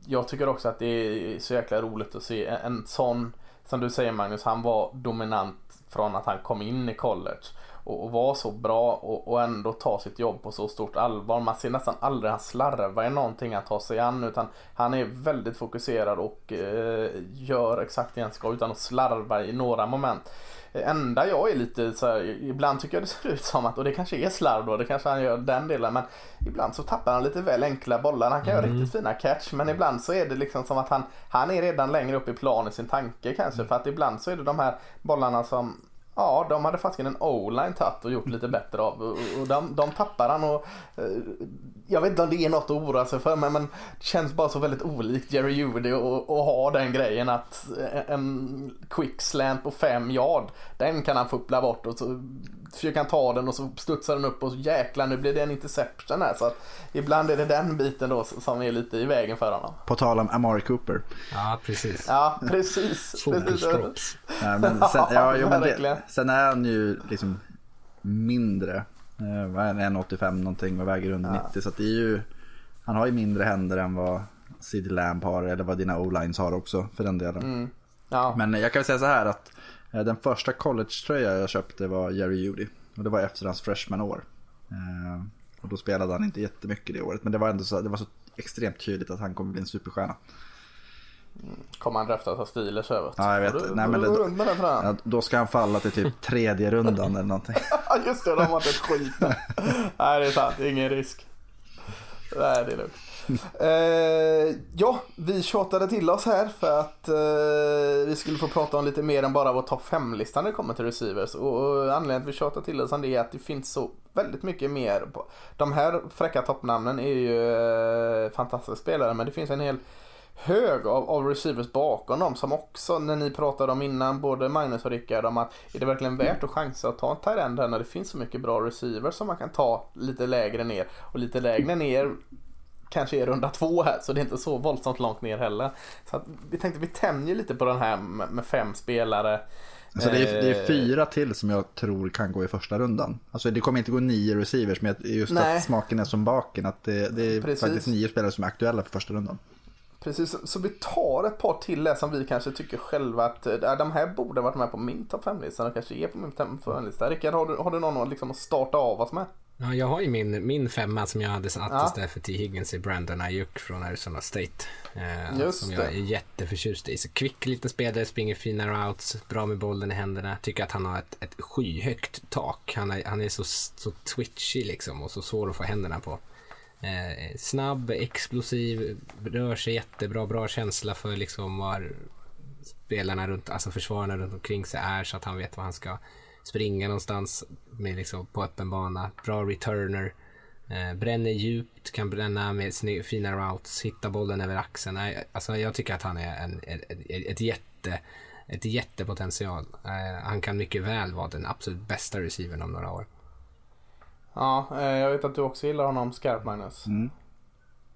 jag tycker också att det är så jäkla roligt att se en, en sån, som du säger Magnus, han var dominant från att han kom in i college och, och var så bra och, och, ändå ta sitt jobb på så stort allvar. Man ser nästan aldrig han slarva i någonting han tar sig an utan han är väldigt fokuserad och eh, gör exakt det han ska utan att slarva i några moment enda jag är lite så här, ibland tycker jag det [LAUGHS] ser ut som att, och det kanske är slarv då, det kanske han gör den delen, men ibland så tappar han lite väl enkla bollar. Han kan mm. göra riktigt fina catch, men ibland så är det liksom som att han, han är redan längre upp i plan i sin tanke kanske, för att ibland så är det de här bollarna som Ja, de hade faktiskt en o-line tagit och gjort lite bättre av. Och de, de tappar han och eh, jag vet inte om det är något att oroa sig för men, men det känns bara så väldigt olikt Jerry Judy att ha den grejen att en quick slant på fem yard den kan han fuppla bort och så försöker han ta den och så studsar den upp och så jäklar nu blir det en interception här så att ibland är det den biten då som är lite i vägen för honom. På tal om Amari Cooper. Ja precis. Ja precis. [LAUGHS] precis. ja, men sen, [LAUGHS] ja, jo, men det, sen är han ju liksom mindre. Eh, 1,85 någonting och väger under ja. 90 så det är ju Han har ju mindre händer än vad CD Lamp har eller vad dina O-lines har också för den delen. Mm. Ja. Men jag kan väl säga så här att eh, den första college-tröja jag köpte var Jerry Judy. Och det var efter hans freshman-år. Eh, och då spelade han inte jättemycket det året. Men det var ändå så, det var så extremt tydligt att han kommer bli en superstjärna. Kommer han draftas av Steelers över? Ja, jag vet. Du, Nej, men då, ja, då ska han falla till typ tredje rundan eller någonting. [LAUGHS] Just det, de har inte ett skit. [LAUGHS] Nej, det är sant. Ingen risk. Nej, det är lugnt. [LAUGHS] eh, ja, vi tjatade till oss här för att eh, vi skulle få prata om lite mer än bara vår topp 5-lista när det kommer till receivers. Och, och anledningen till att vi tjatar till oss om det är att det finns så väldigt mycket mer. På. De här fräcka toppnamnen är ju eh, fantastiska spelare men det finns en hel hög av, av receivers bakom dem som också när ni pratade om innan både Magnus och Rickard om att är det verkligen värt att chansa att ta en Tyrend när det finns så mycket bra receivers som man kan ta lite lägre ner och lite lägre ner kanske är runda två här så det är inte så våldsamt långt ner heller. Så att vi tänkte vi tämjer lite på den här med, fem spelare. Alltså det, är, det är eh, fyra till som jag tror kan gå i första rundan. Alltså det kommer inte gå nio receivers men just Nej. att smaken är som baken. Att det, det är Precis. faktiskt nio spelare som är aktuella för första rundan. Precis, så vi tar ett par till där som vi kanske tycker själva att äh, de här borde varit med på min topp 5-lista och kanske är på min topp 5-lista. Rickard, har du, har du någon liksom att starta av oss med? Ja, jag har ju min, min femma som jag hade satt ja. istället för T. Higgins i Brandon Ayuk från Arizona State. Eh, Just som jag är jätteförtjust i. Så kvick liten spelare, springer fina routes, bra med bollen i händerna. Tycker att han har ett, ett skyhögt tak. Han är, han är så, så twitchy liksom och så svår att få händerna på. Eh, snabb, explosiv, rör sig jättebra, bra känsla för liksom var spelarna runt, alltså försvararna runt omkring sig är så att han vet var han ska springa någonstans med liksom på öppen bana. Bra returner. Eh, bränner djupt, kan bränna med fina routes, hitta bollen över axeln. Alltså jag tycker att han är en, ett, ett jätte ett jättepotential. Eh, han kan mycket väl vara den absolut bästa receivern om några år. Ja, eh, jag vet att du också gillar honom skarpt Magnus. Mm.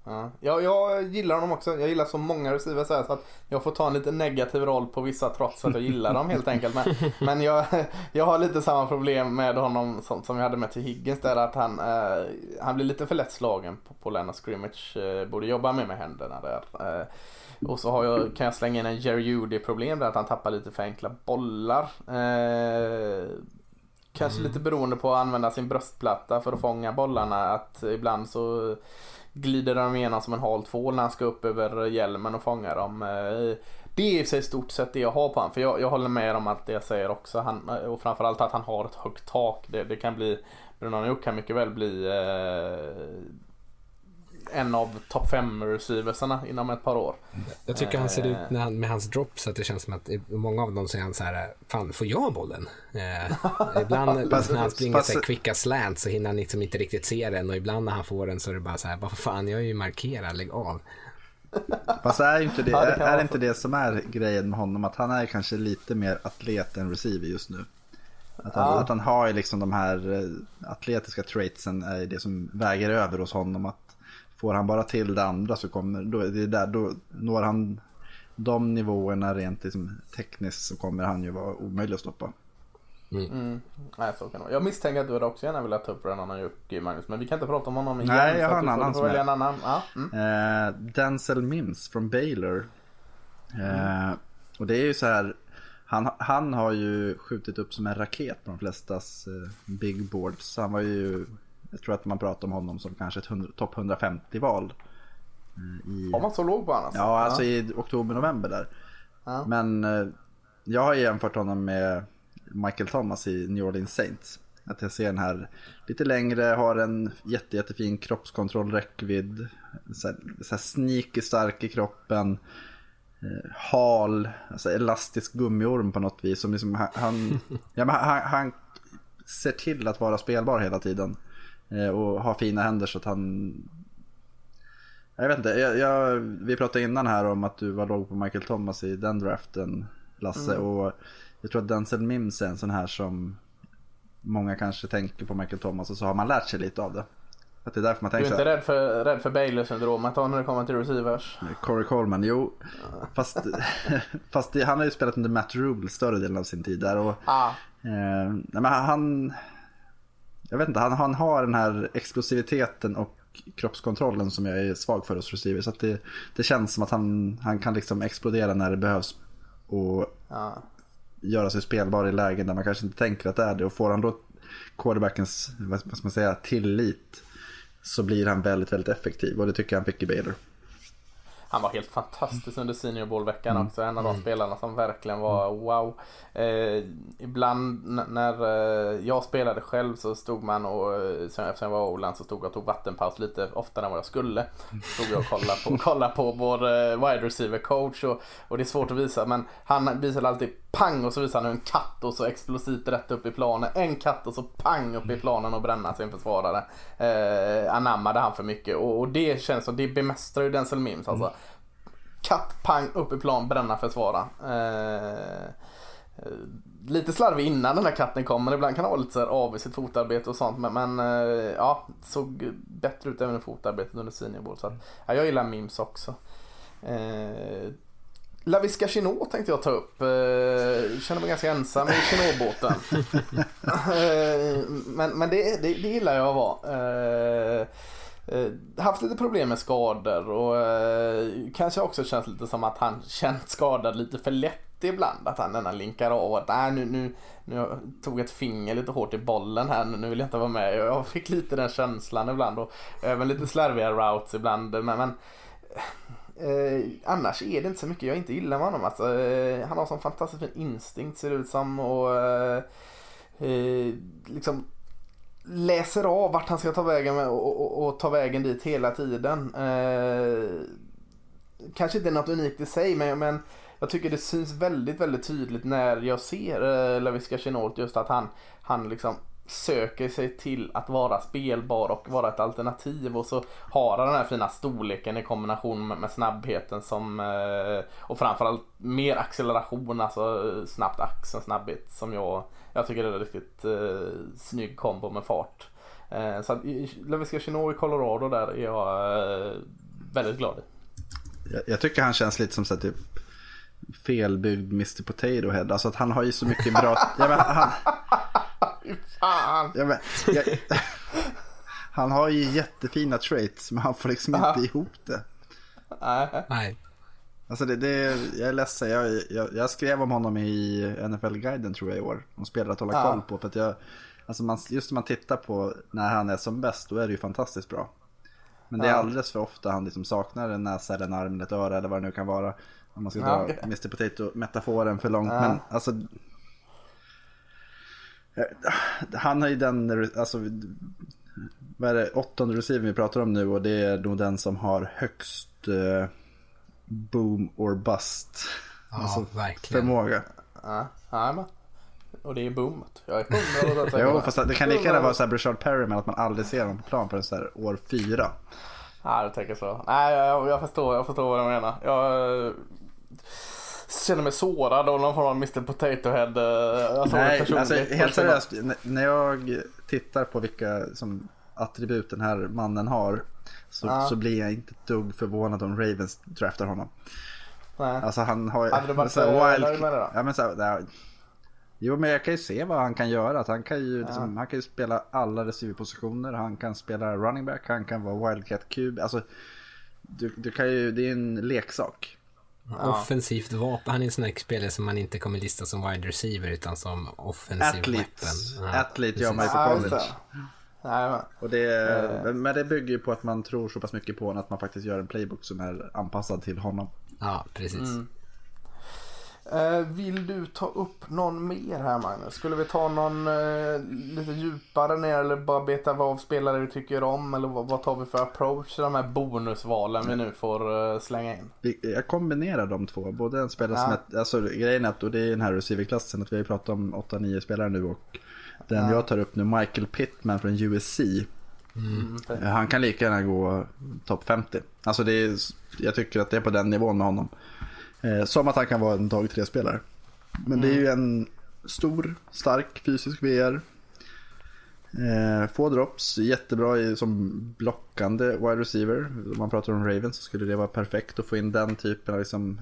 Ja. Jag, jag gillar honom också. Jag gillar så många receivers här så att jag får ta en lite negativ roll på vissa trots att jag gillar dem helt enkelt. Men, [LAUGHS] men jag, jag har lite samma problem med honom som, som jag hade med till Higgins där att han, eh, han blir lite för lätt slagen på, på Lena Scrimmage. Eh, borde jobba mer med händerna där. Eh, och så har jag, kan jag slänga in en Jerry Judy problem där att han tappar lite för enkla bollar. Eh, kanske mm. lite beroende på att använda sin bröstplatta för att fånga bollarna. Att ibland så glider de igenom som en hal tvål när han ska upp över hjälmen och fånga dem. Eh, det är i sig stort sett det jag har på honom. För jag, jag håller med om allt det jag säger också. Han, eh, och framförallt att han har ett högt tak. Det, det kan bli, Bruno Ayuk kan mycket väl bli eh, en av topp 5 receiversarna inom ett par år. Jag tycker han ser ut när han, med hans drops att det känns som att många av dem säger han så här, fan får jag bollen? Eh, ibland [LAUGHS] när han springer så här quicka slant så hinner han liksom inte riktigt se den och ibland när han får den så är det bara så här, vad fan jag är ju markerad, lägg av. Fast är inte det, ja, det är inte det som är grejen med honom att han är kanske lite mer atlet än receiver just nu? Att han, ja. att han har liksom de här eh, atletiska traitsen är det som väger över hos honom. Att får han bara till det andra så kommer, då, det där, då når han de nivåerna rent liksom, tekniskt så kommer han ju vara omöjlig att stoppa. Mm. Mm. Nej, så kan det Jag misstänker att du hade också gärna velat ta upp en annan Jocke Magnus. Men vi kan inte prata om honom igen. Nej, jag har en annan som är... en annan. Ja. Mm. Eh, Denzel Mims från Baylor. Eh, och det är ju så här. Han, han har ju skjutit upp som en raket på de flestas eh, big boards. Han var ju jag tror att man pratar om honom som kanske ett topp 150-val. Eh, I... Har man så låg på honom? Alltså? Ja, alltså i oktober-november där. Ja. Men eh, jag har jämfört honom med Michael Thomas i New Orleans Saints. Att jag ser den här lite längre, har en jätte, jättefin kroppskontroll, räckvidd. Så här, så här sneaky stark i kroppen. Eh, hal, alltså elastisk gummiorm på något vis. Som liksom, han, [LAUGHS] ja, han, han ser till att vara spelbar hela tiden. Eh, och har fina händer så att han... Jag vet inte, jag, jag, vi pratade innan här om att du var låg på Michael Thomas i den draften Lasse. Mm. Och jag tror att Denzel Mims är en sån här som många kanske tänker på Michael Thomas och så har man lärt sig lite av det. Att det är därför man tänker du är inte rädd för, rädd för Bailey-syndromet när det kommer till receivers? Corey Coleman, jo. Fast, [LAUGHS] fast det, han har ju spelat under Matt Rule större delen av sin tid där. Och, ah. eh, men han, jag vet inte, han, han har den här explosiviteten och kroppskontrollen som jag är svag för hos receiver. Så det, det känns som att han, han kan liksom explodera när det behövs. Och ja. göra sig spelbar i lägen där man kanske inte tänker att det är det. Och får han då quarterbackens, vad ska man säga, tillit så blir han väldigt, väldigt effektiv. Och det tycker jag han fick i Baylor. Han var helt fantastisk under Senior Bowl-veckan mm. också. En av de mm. spelarna som verkligen var mm. wow. Eh, ibland när eh, jag spelade själv så stod man och eh, eftersom jag var Oland så stod jag och tog vattenpaus lite oftare än vad jag skulle. Stod jag och kollade på, [LAUGHS] kollade på vår eh, wide receiver coach och, och det är svårt att visa men han visade alltid pang och så visade han en katt och så explosivt rätt upp i planen. En katt och så pang upp i planen och bränna sin försvarare. Eh, anammade han för mycket och, och det känns som det bemästrar ju Denzel Mims alltså. Mm. Katt, pang, upp i plan, bränna, försvara. Eh, Eh, lite slarvig innan den här katten kom men ibland kan han vara lite så av i sitt fotarbete och sånt men, men eh, ja, såg bättre ut även i fotarbetet under seniorboll så att, ja, jag gillar Mims också. Eh, Laviska Chinot tänkte jag ta upp. Eh, känner mig ganska ensam i Chinot-båten. Eh, men men det, det, det gillar jag att vara. Eh, haft lite problem med skador och kanske också känns lite som att han känt skadad lite för lätt ibland. Att han denna linkar av att äh, nu, nu, nu tog ett finger lite hårt i bollen här, nu vill jag inte vara med. Jag fick lite den känslan ibland och även lite slarviga routes ibland. Men, men eh, annars är det inte så mycket jag inte gillar med honom. Alltså, eh, han har sån fantastiskt fin instinkt ser det ut som. Och eh, eh, liksom läser av vart han ska ta vägen med och, och, och ta vägen dit hela tiden. Eh, kanske inte något unikt i sig men, men jag tycker det syns väldigt, väldigt tydligt när jag ser eh, Laviska Chenault just att han, han liksom söker sig till att vara spelbar och vara ett alternativ och så har han den här fina storleken i kombination med, med snabbheten som eh, och framförallt mer acceleration, alltså snabbt axeln, snabbhet som jag, jag tycker är en riktigt eh, snygg kombo med fart. Eh, så att Leviska Chino i Colorado där är jag eh, väldigt glad i. Jag, jag tycker han känns lite som så typ felbyggd Mr Potato Head. Alltså att han har ju så mycket bra... [LAUGHS] ja, men han... Fan! Ja, men, jag... [LAUGHS] han har ju jättefina traits men han får liksom inte ihop det. Nej. Alltså det, det, jag är ledsen, jag, jag, jag skrev om honom i NFL-guiden tror jag i år. Om spelare att hålla koll på. För att jag, alltså man, just när man tittar på när han är som bäst då är det ju fantastiskt bra. Men det är alldeles för ofta han liksom saknar en näsa eller en arm eller ett öra eller vad det nu kan vara. Om man ska dra okay. Mr Potato-metaforen för långt. Ja. Men alltså. Han har ju den, alltså. Vad är det, åttonde receiver vi pratar om nu och det är nog den som har högst uh, boom or bust. Ja, alltså, verkligen. Förmåga. Ja, ja och det är boomet. Jag är hundra jo, fast det kan lika gärna vara så här Brishard Perry med att man aldrig ser honom på plan förrän så här år fyra. Ja, du tänker så. Nej, jag, jag, förstår, jag förstår vad du menar. Jag känner mig sårad av någon form av Mr Potato Head. Eh, alltså, Nej, alltså helt seriöst. När jag tittar på vilka som attribut den här mannen har. Så, ja. så blir jag inte ett dugg förvånad om Ravens draftar honom. Nej. Alltså han har Hade du varit wild... med det då? Ja, men så här, Jo men jag kan ju se vad han kan göra. Att han, kan ju, ja. liksom, han kan ju spela alla receiverpositioner. Han kan spela running back. Han kan vara wildcat cube. Alltså, du, du kan ju, det är en leksak. Ja. Offensivt vapen. Han är en sån här spelare som man inte kommer lista som wide receiver utan som offensiv Athlete. Ja, Athlete gör man ju på college. Ja, och det, men det bygger ju på att man tror så pass mycket på honom att man faktiskt gör en playbook som är anpassad till honom. Ja, precis. Mm. Eh, vill du ta upp någon mer här Magnus? Skulle vi ta någon eh, lite djupare ner eller bara beta av spelare vi tycker om? Eller vad, vad tar vi för approach till de här bonusvalen vi nu får eh, slänga in? Jag kombinerar de två. Både en spelare ja. som är, alltså grejen är att, och det är den här receiverklassen, att vi har ju pratat om 8-9 spelare nu och den ja. jag tar upp nu, Michael Pittman från USC. Mm. mm Han kan lika gärna gå topp 50. Alltså det är, jag tycker att det är på den nivån med honom. Eh, som att han kan vara en dag tre spelare Men mm. det är ju en stor, stark fysisk VR. Eh, få drops, jättebra i, som blockande wide receiver. Om man pratar om Ravens så skulle det vara perfekt att få in den typen av liksom,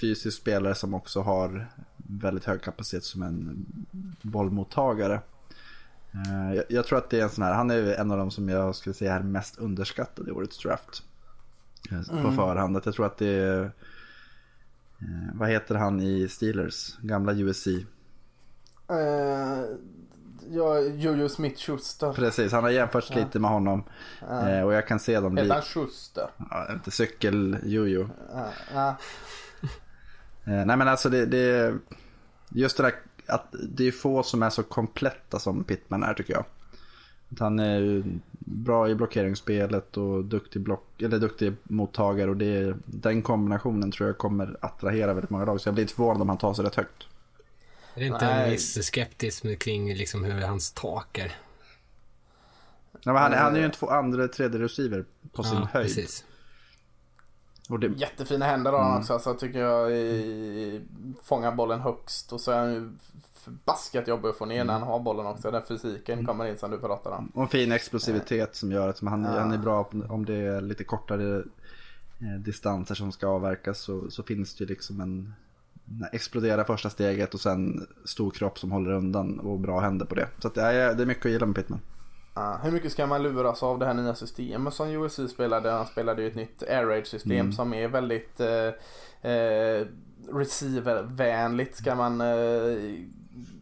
fysisk spelare som också har väldigt hög kapacitet som en bollmottagare. Eh, jag, jag, tror att det är en sån här, han är en av de som jag skulle säga är mest underskattade i årets draft. Eh, på mm. förhand. Att jag tror att det är Eh, vad heter han i Steelers? Gamla USC? Uh, ja, Jojo Smith-Schuster. Precis, han har jämförts uh. lite med honom. Uh. och jag kan se dem. Heter han Schuster? Ja, inte cykel-Jojo. nej men alltså det, det, just det där att det är få som är så kompletta som Pittman är tycker jag. Han är bra i blockeringsspelet och duktig, block, eller duktig mottagare. Och det, den kombinationen tror jag kommer attrahera väldigt många lag. Så jag blir inte förvånad om han tar sig rätt högt. Är det inte Nej. en viss skeptism kring liksom hur hans tak är? Nej, han, han är ju en två, andra, tredje receiver på sin ja, höjd. Precis. Och det... Jättefina händer har han mm. också. Alltså, tycker jag i... fångar bollen högst. Och så är han ju förbaskat jobbig att få ner när han har bollen också. Den fysiken mm. kommer in som du pratar om. Och en fin explosivitet som gör att han, ja. han är bra om det är lite kortare eh, distanser som ska avverkas så, så finns det ju liksom en explodera första steget och sen stor kropp som håller undan och bra händer på det. Så att, ja, det är mycket att gilla med Pittman. Uh, hur mycket ska man luras av det här nya systemet som USC spelade? Han spelade ju ett nytt air raid system mm. som är väldigt uh, uh, receivervänligt. Ska man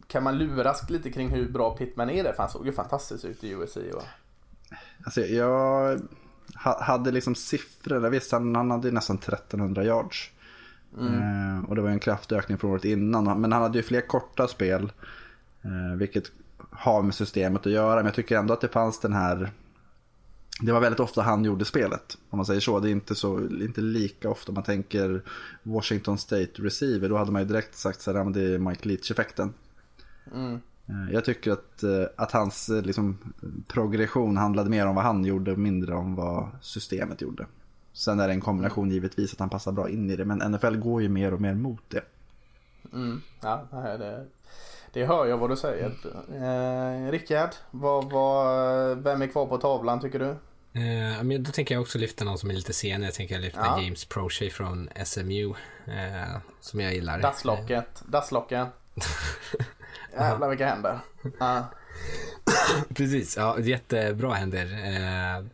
kan man luras lite kring hur bra Pittman är där? För han såg ju fantastiskt ut i USC. Va? Alltså jag hade liksom siffror. Visst, han, han hade nästan 1300 yards. Mm. Eh, och det var en kraftig ökning från året innan. Men han hade ju fler korta spel. Eh, vilket har med systemet att göra. Men jag tycker ändå att det fanns den här... Det var väldigt ofta han gjorde spelet. Om man säger så. Det är inte, så, inte lika ofta man tänker Washington State receiver. Då hade man ju direkt sagt att det är Mike Leach-effekten. Mm. Eh, jag tycker att, eh, att hans eh, liksom, progression handlade mer om vad han gjorde och mindre om vad systemet gjorde. Sen är det en kombination givetvis att han passar bra in i det men NFL går ju mer och mer mot det. Mm, ja, det, det hör jag vad du säger. Eh, Rickard, vad, vad, vem är kvar på tavlan tycker du? Eh, men då tänker jag också lyfta någon som är lite senare. Jag tänker lyfta ja. James Prochet från SMU. Eh, som jag gillar. Dasslocket, dasslocken. [LAUGHS] Jävlar vilka händer. [COUGHS] Precis, ja jättebra händer. Eh,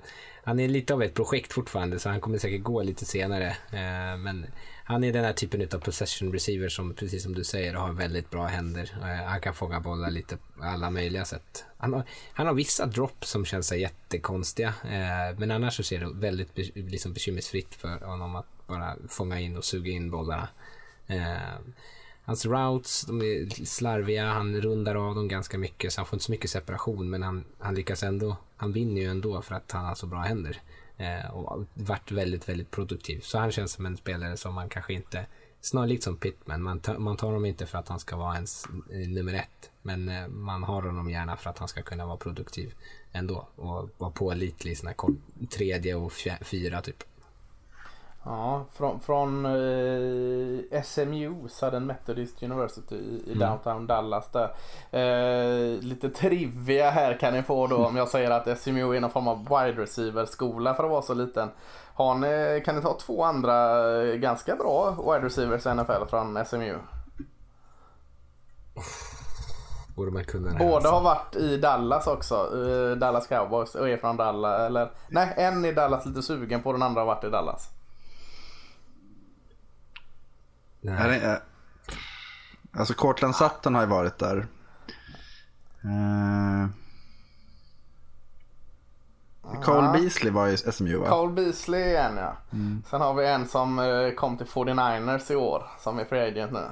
han är lite av ett projekt fortfarande så han kommer säkert gå lite senare. Eh, men han är den här typen av possession receiver som precis som du säger har väldigt bra händer. Eh, han kan fånga bollar lite på alla möjliga sätt. Han har, han har vissa dropp som känns jättekonstiga. Eh, men annars så ser det väldigt liksom bekymmersfritt för honom att bara fånga in och suga in bollarna. Hans routes, de är slarviga, han rundar av dem ganska mycket så han får inte så mycket separation men han, han lyckas ändå, han vinner ju ändå för att han har så bra händer. Eh, och varit väldigt, väldigt produktiv. Så han känns som en spelare som man kanske inte, snarlikt som Pittman, man, tar, man tar honom inte för att han ska vara ens eh, nummer ett. Men eh, man har honom gärna för att han ska kunna vara produktiv ändå och vara pålitlig i sina tredje och fyra typ. Ja, från, från eh, SMU, Southern Methodist University i mm. downtown Dallas där. Eh, lite trivia här kan ni få då om jag säger att SMU är någon form av wide receiver skola för att vara så liten. Har ni, kan ni ta två andra eh, ganska bra wide receivers i NFL från SMU? Borde man kunna Båda alltså. har varit i Dallas också. Uh, Dallas Cowboys och är från Dallas. Eller nej, en i Dallas lite sugen på den andra har varit i Dallas. Nej. Är alltså Cortland Sutton har ju varit där. Uh, Cole Beasley var ju SMU va? Cole Beasley är en ja. Mm. Sen har vi en som eh, kom till 49ers i år som är free agent nu.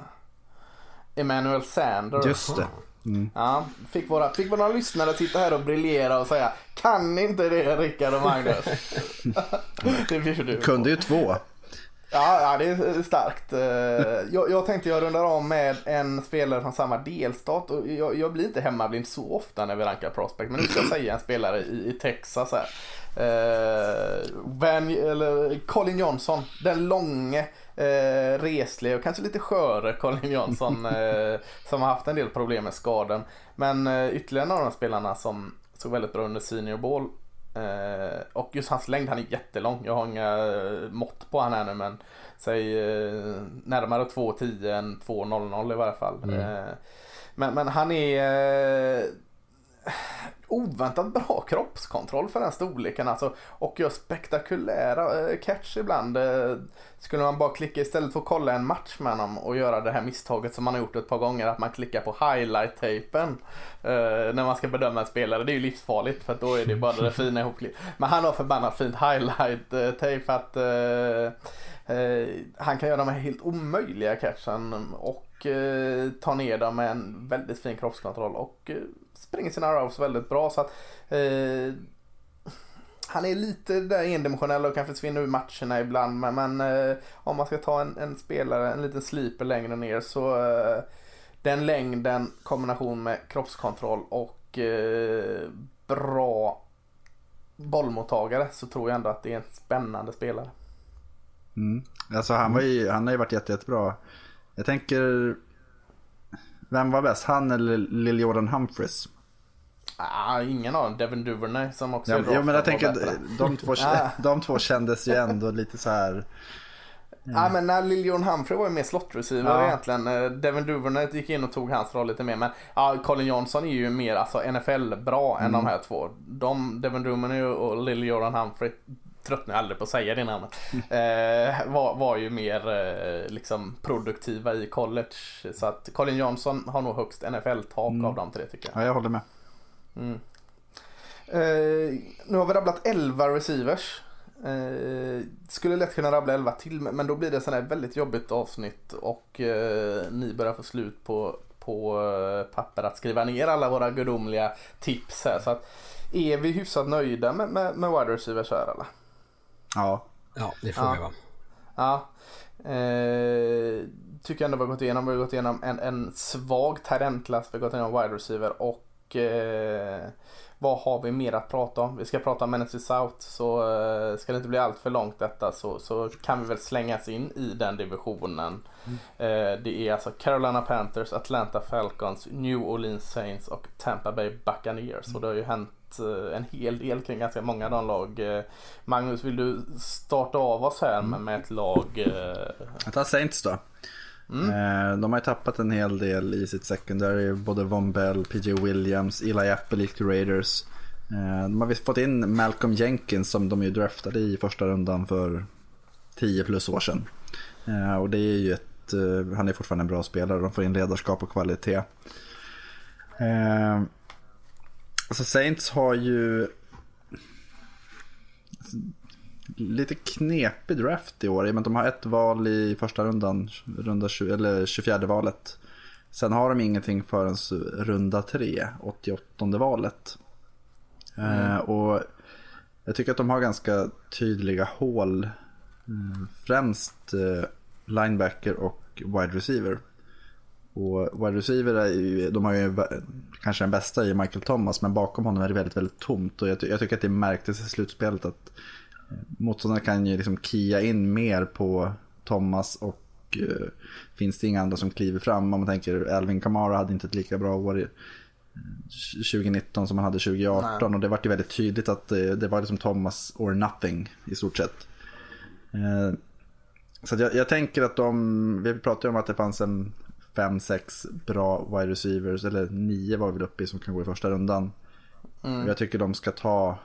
Emmanuel Sanders. Just det. Mm. Ja, fick, våra, fick våra lyssnare att sitta här och briljera och säga Kan inte det Rickard och Magnus? [LAUGHS] [LAUGHS] det Kunde ju två. Ja, ja, det är starkt. Eh, jag, jag tänkte jag rundar om med en spelare från samma delstat. Och jag, jag blir inte hemmablind så ofta när vi rankar prospect. Men nu ska jag säga en spelare i, i Texas här. Eh, Van, eller Colin Johnson, den långe, eh, reslige och kanske lite sköre Colin Johnson. [LAUGHS] Eh, som har haft en del problem med skadan. Men eh, ytterligare några av de spelarna som såg väldigt bra under Senior Ball Eh, och just hans längd, han är jättelång. Jag har inga eh, mått på han ännu men säg eh, närmare 2,10 än 2,00 i varje fall. Mm. Eh, men, men han är eh, oväntat bra kroppskontroll för den storleken alltså. Och gör spektakulära eh, catch ibland. Eh, skulle man bara klicka istället för att kolla en match med honom och göra det här misstaget som man har gjort ett par gånger att man klickar på highlight-tejpen eh, när man ska bedöma en spelare. Det är ju livsfarligt för då är det bara det fina ihopklippt. Men han har förbannat fint highlight-tejp för att eh, han kan göra de här helt omöjliga catchen och eh, ta ner dem med en väldigt fin kroppskontroll och springer sina routes väldigt bra. Så att, eh, han är lite där endimensionell och kan försvinna ur matcherna ibland. Men, men eh, om man ska ta en, en, spelare, en liten sliper längre ner så eh, den längden kombination med kroppskontroll och eh, bra bollmottagare så tror jag ändå att det är en spännande spelare. Mm. Alltså han, var ju, han har ju varit jätte, jättebra. Jag tänker, vem var bäst? Han eller Lil Jordan Humphries? Ah, ingen av dem. Devin Duvernay som också ja, är Ja men jag tänker de två, ah. de två kändes ju ändå lite så här. Ja mm. men när Liljon Humphrey var ju mer slot-receiver ja. egentligen. Eh, Devin Duvernay gick in och tog hans roll lite mer. Men ja, Colin Johnson är ju mer alltså, NFL-bra mm. än de mm. här två. De, Devin Duvernay och Lil Jordan Humphrey tröttnar aldrig på att säga det namnet. Mm. Eh, var, var ju mer eh, liksom produktiva i college. Så att Colin Johnson har nog högst NFL-tak mm. av de tre tycker jag. Ja jag håller med. Mm. Eh, nu har vi rabblat 11 receivers. Eh, skulle lätt kunna rabbla 11 till men då blir det sådär väldigt jobbigt avsnitt och eh, ni börjar få slut på, på eh, papper att skriva ner alla våra gudomliga tips här. Så att, är vi hyfsat nöjda med, med, med wide receivers här eller? Ja. Ja, det får ja. vi vara. Ja. Eh, tycker jag ändå vi har gått igenom. Vi har gått igenom en, en svag talentklass. Vi har gått igenom wide receiver och eh, vad har vi mer att prata om? Vi ska prata om NFC South så eh, ska det inte bli allt för långt detta så, så kan vi väl slängas in i den divisionen. Mm. Eh, det är alltså Carolina Panthers, Atlanta Falcons, New Orleans Saints och Tampa Bay Buccaneers. Mm. Och det har ju hänt eh, en hel del kring ganska många av de lag. Eh, Magnus, vill du starta av oss här med, med ett lag? Eh... Jag tar Saints då. Mm. Eh, de har ju tappat en hel del i sitt secondary. Både Von Bell, PJ Williams, Eli Apple gick till Raiders. Eh, de har visst fått in Malcolm Jenkins som de ju draftade i första rundan för 10 plus år sedan. Eh, och det är ju ett, han är fortfarande en bra spelare. De får in ledarskap och kvalitet. Alltså Saints har ju lite knepig draft i år. I och med att de har ett val i första rundan, runda 20, eller 24 valet. Sen har de ingenting förrän runda 3, 88 valet. Mm. Eh, och jag tycker att de har ganska tydliga hål. Mm, främst eh, linebacker och wide receiver. Och wide receiver är ju, de har ju kanske den bästa i Michael Thomas men bakom honom är det väldigt, väldigt tomt. Och jag, jag tycker att det märktes i slutspelet att motståndarna kan ju liksom kia in mer på Thomas och uh, finns det inga andra som kliver fram. Om man tänker Alvin Kamara hade inte ett lika bra år 2019 som han hade 2018 Nej. och det var ju väldigt tydligt att det, det, var liksom Thomas or nothing i stort sett. Uh, så jag, jag, tänker att de, vi pratade om att det fanns en 5-6 bra wide receivers, eller 9 var vi väl uppe i som kan gå i första rundan. Mm. Jag tycker de ska ta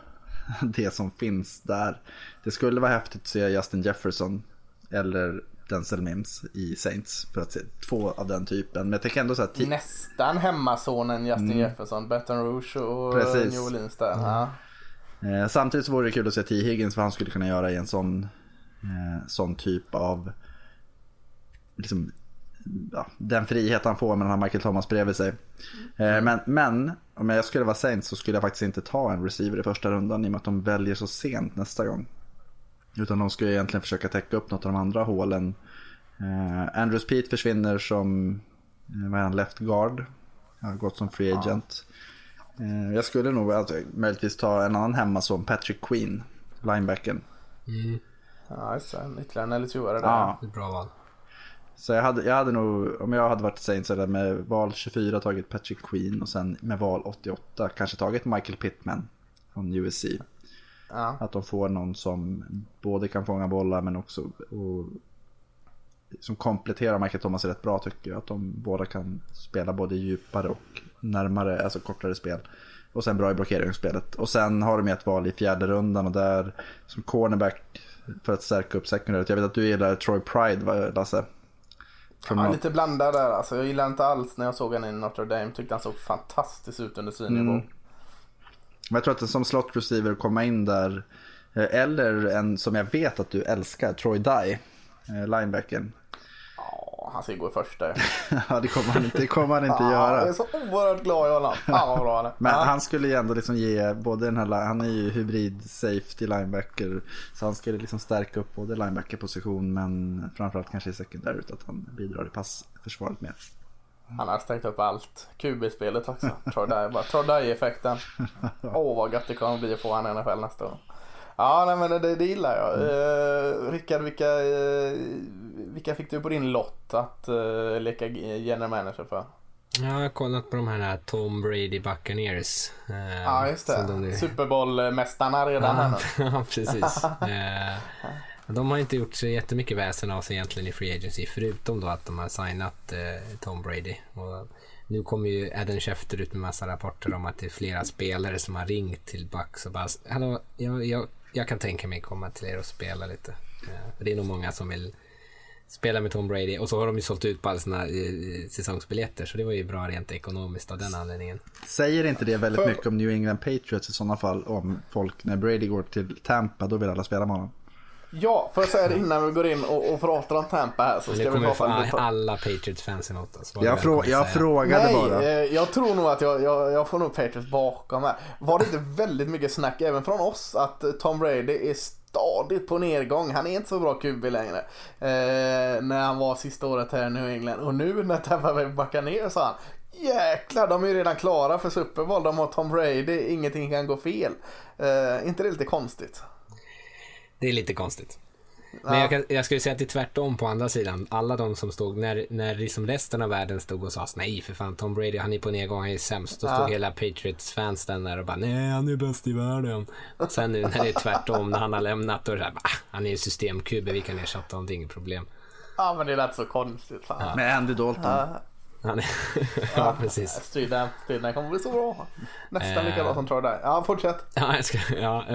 [LAUGHS] det som finns där. Det skulle vara häftigt att se Justin Jefferson eller Denzel Mims i Saints för att se två av den typen. Men jag tänker ändå så här, Nästan hemmasonen Justin mm. Jefferson, Baton Rouge och Precis. New Orleans där. Mm. Ja. Eh, samtidigt så vore det kul att se T. Higgins vad han skulle kunna göra i en sån, eh, sån typ av liksom, ja, den frihet han får med den här Michael Thomas bredvid sig. Mm. Men, men om jag skulle vara Saints så skulle jag faktiskt inte ta en receiver i första rundan i och med att de väljer så sent nästa gång. Utan de skulle egentligen försöka täcka upp något av de andra hålen. Uh, Andrews Pete försvinner som uh, vad är han, left guard. Han har gått som free agent. Ja. Uh, jag skulle nog alltså, möjligtvis ta en annan hemma som Patrick Queen, linebacken. Mm. Ja, just det. Ytterligare en LSU-are där. Ja. Bra val. Så jag hade, jag hade nog, om jag hade varit Saints hade med val 24 tagit Patrick Queen och sen med val 88 kanske tagit Michael Pittman från USC. Ja. Att de får någon som både kan fånga bollar men också och, som kompletterar Michael Thomas rätt bra tycker jag. Att de båda kan spela både djupare och närmare, alltså kortare spel. Och sen bra i blockeringsspelet. Och sen har de ett val i fjärde rundan och där som cornerback för att stärka upp secondary. Jag vet att du gillar Troy Pride, Lasse? Ja, lite blandad där alltså. Jag gillade inte alls när jag såg honom i Notre Dame. Tyckte han såg fantastiskt ut under sin nivå. Mm. Men jag tror att det som slot receiver komma in där. Eh, eller en som jag vet att du älskar, Troy Dye, eh, han ska gå i första. [LAUGHS] ja, det kommer han inte, det kommer han inte [LAUGHS] göra. Jag är så oerhört glad i honom. Fan vad bra han är. Men ja. han skulle ju ändå liksom ge både den här, han är ju hybrid safety linebacker. Så han skulle liksom stärka upp både linebacker-position men framförallt kanske i secondary att han bidrar i passförsvaret mer. Han har stängt upp allt. QB-spelet också. Troy [LAUGHS] Åh oh, vad gött det kommer bli att få han i NFL nästa år. Ja, nej, men det, det gillar jag. Mm. Uh, Rickard, vilka, uh, vilka fick du på din lott att uh, leka general manager för? Jag har kollat på de här Tom Brady Buccaneers. Uh, ja, just det. De... Super Bowl-mästarna redan här nu. ja, [LAUGHS] precis. [LAUGHS] de har inte gjort så jättemycket väsen av sig egentligen i Free Agency förutom då att de har signat Tom Brady. Och nu kommer ju Adam Schefter ut med massa rapporter om att det är flera spelare som har ringt till Bucks och bara Hallå, jag, jag jag kan tänka mig komma till er och spela lite. Det är nog många som vill spela med Tom Brady och så har de ju sålt ut på alla sina eh, säsongsbiljetter så det var ju bra rent ekonomiskt av den anledningen. Säger inte det väldigt mycket om New England Patriots i sådana fall om folk när Brady går till Tampa då vill alla spela med honom? Ja, får jag säga det innan vi går in och, och pratar om Tampa här så ska vi prata lite... alla Patriots-fans emot oss. Jag, frå jag frågade Nej, bara. Eh, jag tror nog att jag, jag, jag får nog Patriots bakom här. Var det inte väldigt mycket snack även från oss att Tom Brady är stadigt på nedgång. Han är inte så bra QB längre. Eh, när han var sista året här i New England. Och nu när Tampa Bay backar ner så han Jäklar, de är ju redan klara för Super Bowl. De har Tom Brady, ingenting kan gå fel. Eh, inte det lite konstigt? Det är lite konstigt. Men jag, kan, jag skulle säga att det är tvärtom på andra sidan. Alla de som stod, när, när liksom resten av världen stod och sa nej för fan Tom Brady han är på nedgång, han är sämst. Då stod ja. hela Patriots-fans där och bara nej han är bäst i världen. Sen nu när det är tvärtom, när han har lämnat, då är det såhär, ah, han är ju systemkube, vi kan ersätta honom, det är inget problem. Ja men det lät så konstigt. Fan. Ja. Med Andy Dalton. Ja. [LAUGHS] ja, ja, precis. Striden kommer bli så bra. Nästan lika bra som Troy där. Ja, fortsätt. Ja, jag ska, ja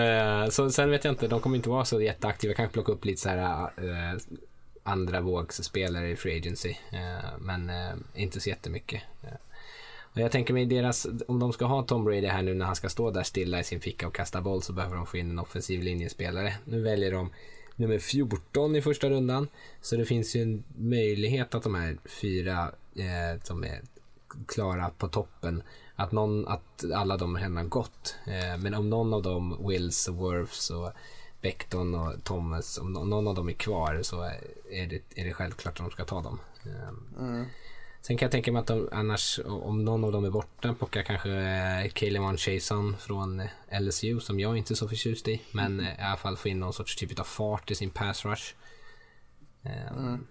uh, så sen vet jag inte, de kommer inte vara så jätteaktiva. Kanske plocka upp lite så här uh, andra vågsspelare i Free Agency. Uh, men inte så jättemycket. Och jag tänker mig deras, om de ska ha Tom Brady här nu när han ska stå där stilla i sin ficka och kasta boll så behöver de få in en offensiv linjespelare. Nu väljer de nummer 14 i första rundan. Så det finns ju en möjlighet att de här fyra eh, som är klara på toppen, att, någon, att alla de redan gått. Eh, men om någon av dem, Wills och Worths och Beckton och Thomas, om någon av dem är kvar så är det, är det självklart att de ska ta dem. Eh, mm. Sen kan jag tänka mig att de, annars, om någon av dem är borta, plockar kanske eh, Caleb Chason från LSU som jag inte är så förtjust i. Men mm. i alla fall få in någon sorts typ av fart i sin pass rush. Eh, mm.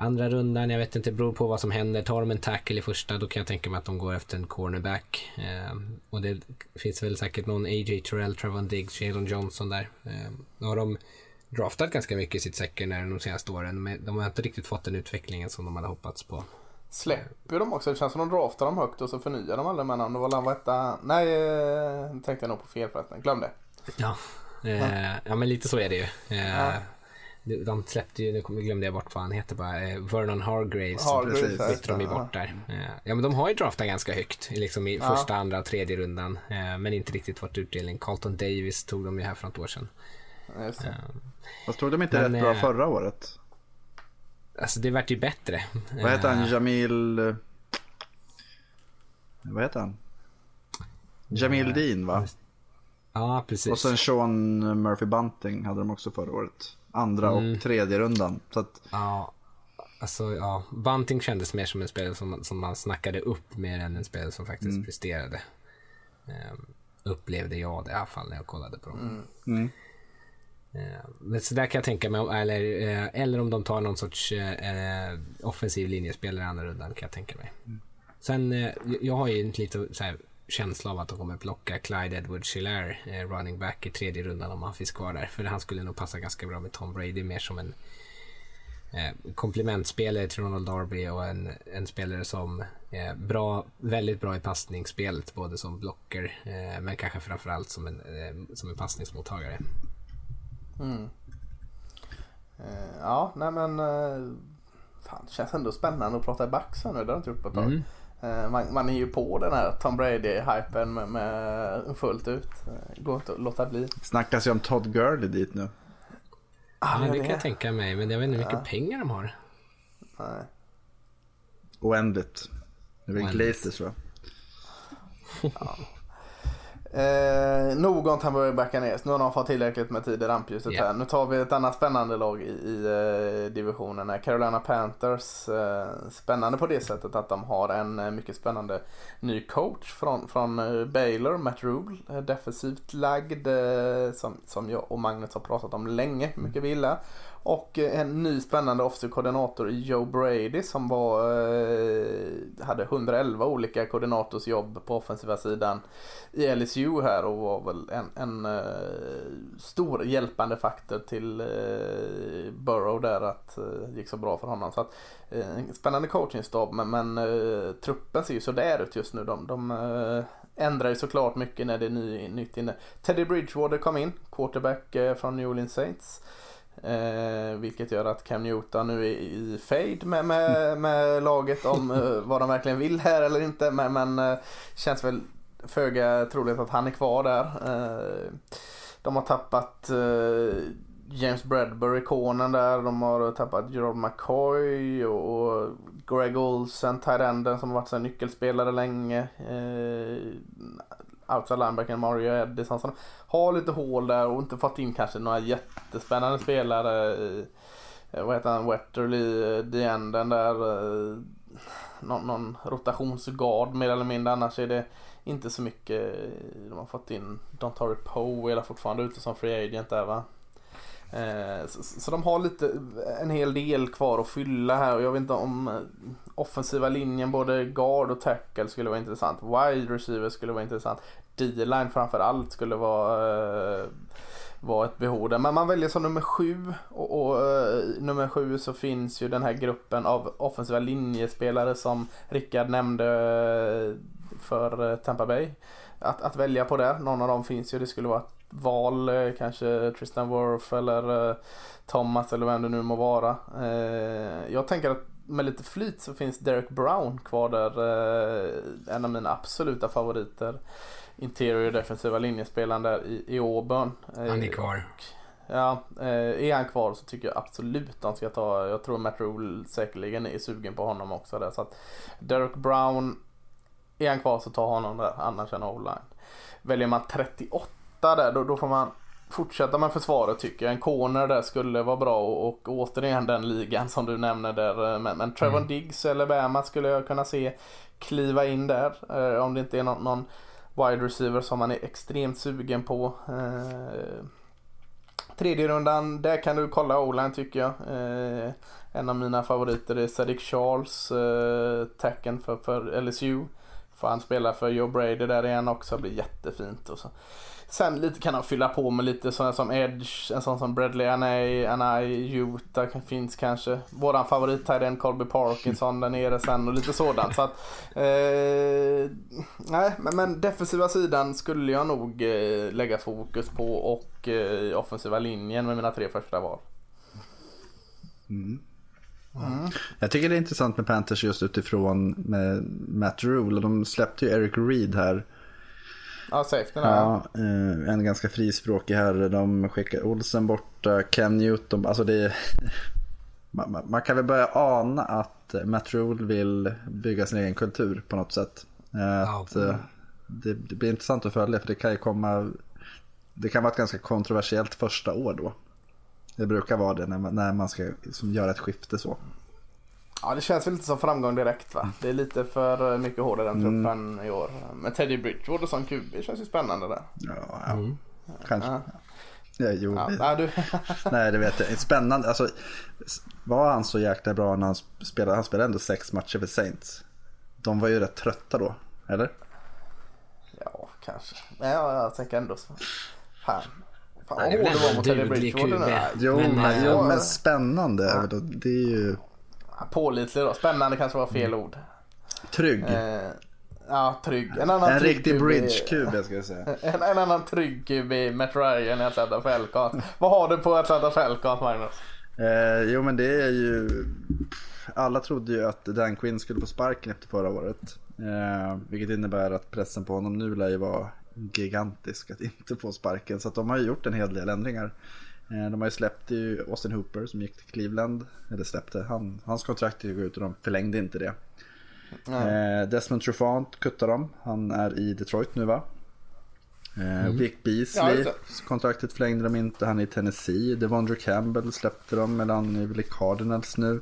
Andra rundan, jag vet inte, det beror på vad som händer. Tar de en tackle i första, då kan jag tänka mig att de går efter en cornerback. Eh, och det finns väl säkert någon A.J. Terrell, Travon Diggs, Jalen Johnson där. Eh, nu har de draftat ganska mycket i sitt secondary de senaste åren. Men de har inte riktigt fått den utvecklingen som de hade hoppats på. Släpper de också? Det känns som de draftar dem högt och så förnyar de aldrig med namn. Det var etta... Nej, eh, tänkte jag nog på fel förresten. Glöm det. Ja, eh, ja men lite så är det ju. Eh, ja. De släppte ju, nu glömde jag bort vad han heter bara, eh, Vernon Hargraves. Hargraves bytte de ju bort där. Ja men de har ju draftat ganska högt, liksom i första, ja. andra, tredje rundan. Men inte riktigt fått utdelning. Carlton Davis tog de ju här för något år sedan. Just det. Fast tog de inte men, rätt bra förra året? Alltså det vart ju bättre. Vad heter han? Jamil... Vad heter han? Jamil Dean va? Ja, precis. Och sen Sean Murphy Bunting hade de också förra året. Andra mm. och tredje rundan. Så att... Ja, alltså ja. Bunting kändes mer som en spelare som, som man snackade upp mer än en spelare som faktiskt mm. presterade. Um, upplevde jag det i alla fall när jag kollade på dem. Mm. Uh, så där kan jag tänka mig, eller, uh, eller om de tar någon sorts uh, offensiv linjespelare i andra rundan kan jag tänka mig. Mm. Sen, jag har ju lite så här, känsla av att de kommer plocka Clyde Edwards Hilaire, eh, running back i tredje rundan om han finns kvar där. För han skulle nog passa ganska bra med Tom Brady mer som en eh, komplementspelare till Ronald Darby och en, en spelare som är bra, väldigt bra i passningsspelet, både som blocker eh, men kanske framförallt som en, eh, som en passningsmottagare. Mm. Eh, ja, nej men eh, fan, det känns ändå spännande att prata i backs nu. Det har jag inte gjort på ett tag. Mm. Eh, man, man, är ju på den här Tom Brady-hypen med, med, fullt ut. Eh, går inte att låta bli. Snackas ju om Todd Gurley dit nu. Ah, ja, det, kan jag tänka mig. Men jag vet inte hur mycket ja. pengar de har. Nej. Oändligt. Det är väl Glazers va? ja. Eh, nog om Bay Buccaneers. Nu har de fått tillräckligt med tid i rampljuset yeah. här. Nu tar vi ett annat spännande lag i, i eh, divisionen. Carolina Panthers. Eh, spännande på det sättet att de har en eh, mycket spännande ny coach från, från eh, Baylor, Matt Rule. Eh, defensivt lagd som, som jag och Magnus har pratat om länge. Mycket vi gillar. Och en ny spännande offensiv koordinator Joe Brady som var, hade 111 olika koordinatorsjobb på offensiva sidan i LSU här och var väl en, en uh, stor hjälpande faktor till uh, Burrow där att det uh, gick så bra för honom. Så att, uh, spännande coachingstab men, men truppen ser ju sådär ut just nu. De, de ändrar ju såklart mycket när det är ny, nytt inne. Teddy Bridgewater kom in, quarterback från New Orleans Saints. Eh, vilket gör att Cam Newton nu är i fade med, med, med laget om eh, vad de verkligen vill här eller inte. Men, men eh, känns väl föga troligt att han är kvar där. Eh, de har tappat eh, James Bradbury-konen där. De har tappat Gerald McCoy och, och Greg Olsen, Tyrenden som har varit en nyckelspelare länge. Eh, Outside linebacker Mario Edison. som har lite hål där och inte fått in kanske några jättespännande spelare. Eh, vad heter han? Wetterly, eh, the där. Eh, någon, någon rotationsgard mer eller mindre. Annars är det inte så mycket. De har fått in Dontari Poe är fortfarande ute som free agent där va. Eh, så, de har lite, eh, en hel del kvar att fylla här och jag vet inte om eh, offensiva linjen, både guard och tackle skulle vara intressant. Wide receiver skulle vara intressant. D-line framförallt skulle vara, vara ett behov där. Men man väljer som nummer sju och, och nummer sju så finns ju den här gruppen av offensiva linjespelare som Rickard nämnde för Tampa Bay. Att, att välja på det, någon av dem finns ju. Det skulle vara val, eh, kanske Tristan Worth eller eh, Thomas eller vem det nu må vara. Eh, jag tänker att med lite flyt så finns Derek Brown kvar där. En av mina absoluta favoriter. Interior defensiva linjespelaren där i, i Auburn. Han är kvar. Ja, är han kvar så tycker jag absolut de ska ta, jag tror Matt Rule säkerligen är sugen på honom också där. Så att Derek Brown, är han kvar så ta honom där, annars en o-line. Väljer man 38 där då, då får man fortsätta med försvaret tycker jag. En corner där skulle vara bra och, och återigen den ligan som du nämner där. Eh, men, men Trevor mm. Diggs eller Bama skulle jag kunna se kliva in där. Eh, om det inte är någon, någon, wide receiver som man är extremt sugen på. Eh, tredje rundan, där kan du kolla o tycker jag. Eh, en av mina favoriter är Sadiq Charles, eh, tacken för, för LSU. Får han spela för Joe Brady där igen också, blir jättefint. Och så. Sen lite kan han fylla på med lite sådana som Edge, en sån som Bradley Anay, Anay, Utah finns kanske. Våran favorit här Colby Parkinson där nere sen och lite sådant. Så att, eh, nej, men, men, defensiva sidan skulle jag nog eh, lägga fokus på och eh, offensiva linjen med mina tre första val. Mm. Mm. Jag tycker det är intressant med Panthers just utifrån med Matt Rule. De släppte ju Eric Reed här Ja, safetyn ja, eh, En ganska frispråkig herre. De skickar Olsen borta, Cam Newton. Alltså det är... [LAUGHS] man, man, kan väl börja ana att Matt Rule vill bygga sin egen kultur på något sätt. Eh, att, ja. Eh, det, det, blir intressant att följa för det kan ju komma... Det kan vara ett ganska kontroversiellt första år då. Det brukar vara det när man, när man ska liksom göra ett skifte så. Ja det känns väl lite som framgång direkt va. Det är lite för mycket hårdare den mm. truppen mm. i år. Men Teddy Bridgewater som QB känns ju spännande där. Ja, ja. Mm. kanske. Ja. Ja, jo. Ja, nej, du... [LAUGHS] nej, det vet jag. Spännande. Alltså, var han så jäkla bra när han spelade? Han spelade ändå sex matcher för Saints. De var ju rätt trötta då, eller? Ja, kanske. Men ja, jag tänker ändå så. Fan. Fan vad hård du var mot Teddy Bridgewater Jo, men, men, jo, men spännande. Det är ju... Pålitlig då. Spännande kanske var fel mm. ord. Trygg. Eh, ja, trygg. En, annan en riktig bridge-QB ska jag säga. [LAUGHS] En, en annan trygg QB, Matt Ryan i Atlanta Falcons. Vad har du på Atlanta Falcons, Magnus? Eh, jo men det är ju... Alla trodde ju att Dan Quinn skulle få sparken efter förra året. Eh, vilket innebär att pressen på honom nu lär ju vara gigantisk att inte få sparken. Så att de har ju gjort en hel del ändringar. Eh, de har ju släppt ju Austin Hooper som gick till Cleveland. Eller släppte, han, hans kontrakt gick ut och de förlängde inte det. Mm. Desmond Trufant kuttar de. Han är i Detroit nu va? Eh, mm. Vic Beasley, ja, kontraktet förlängde de inte. Han är i Tennessee. Devondre Campbell släppte de, men han är väl i Cardinals nu.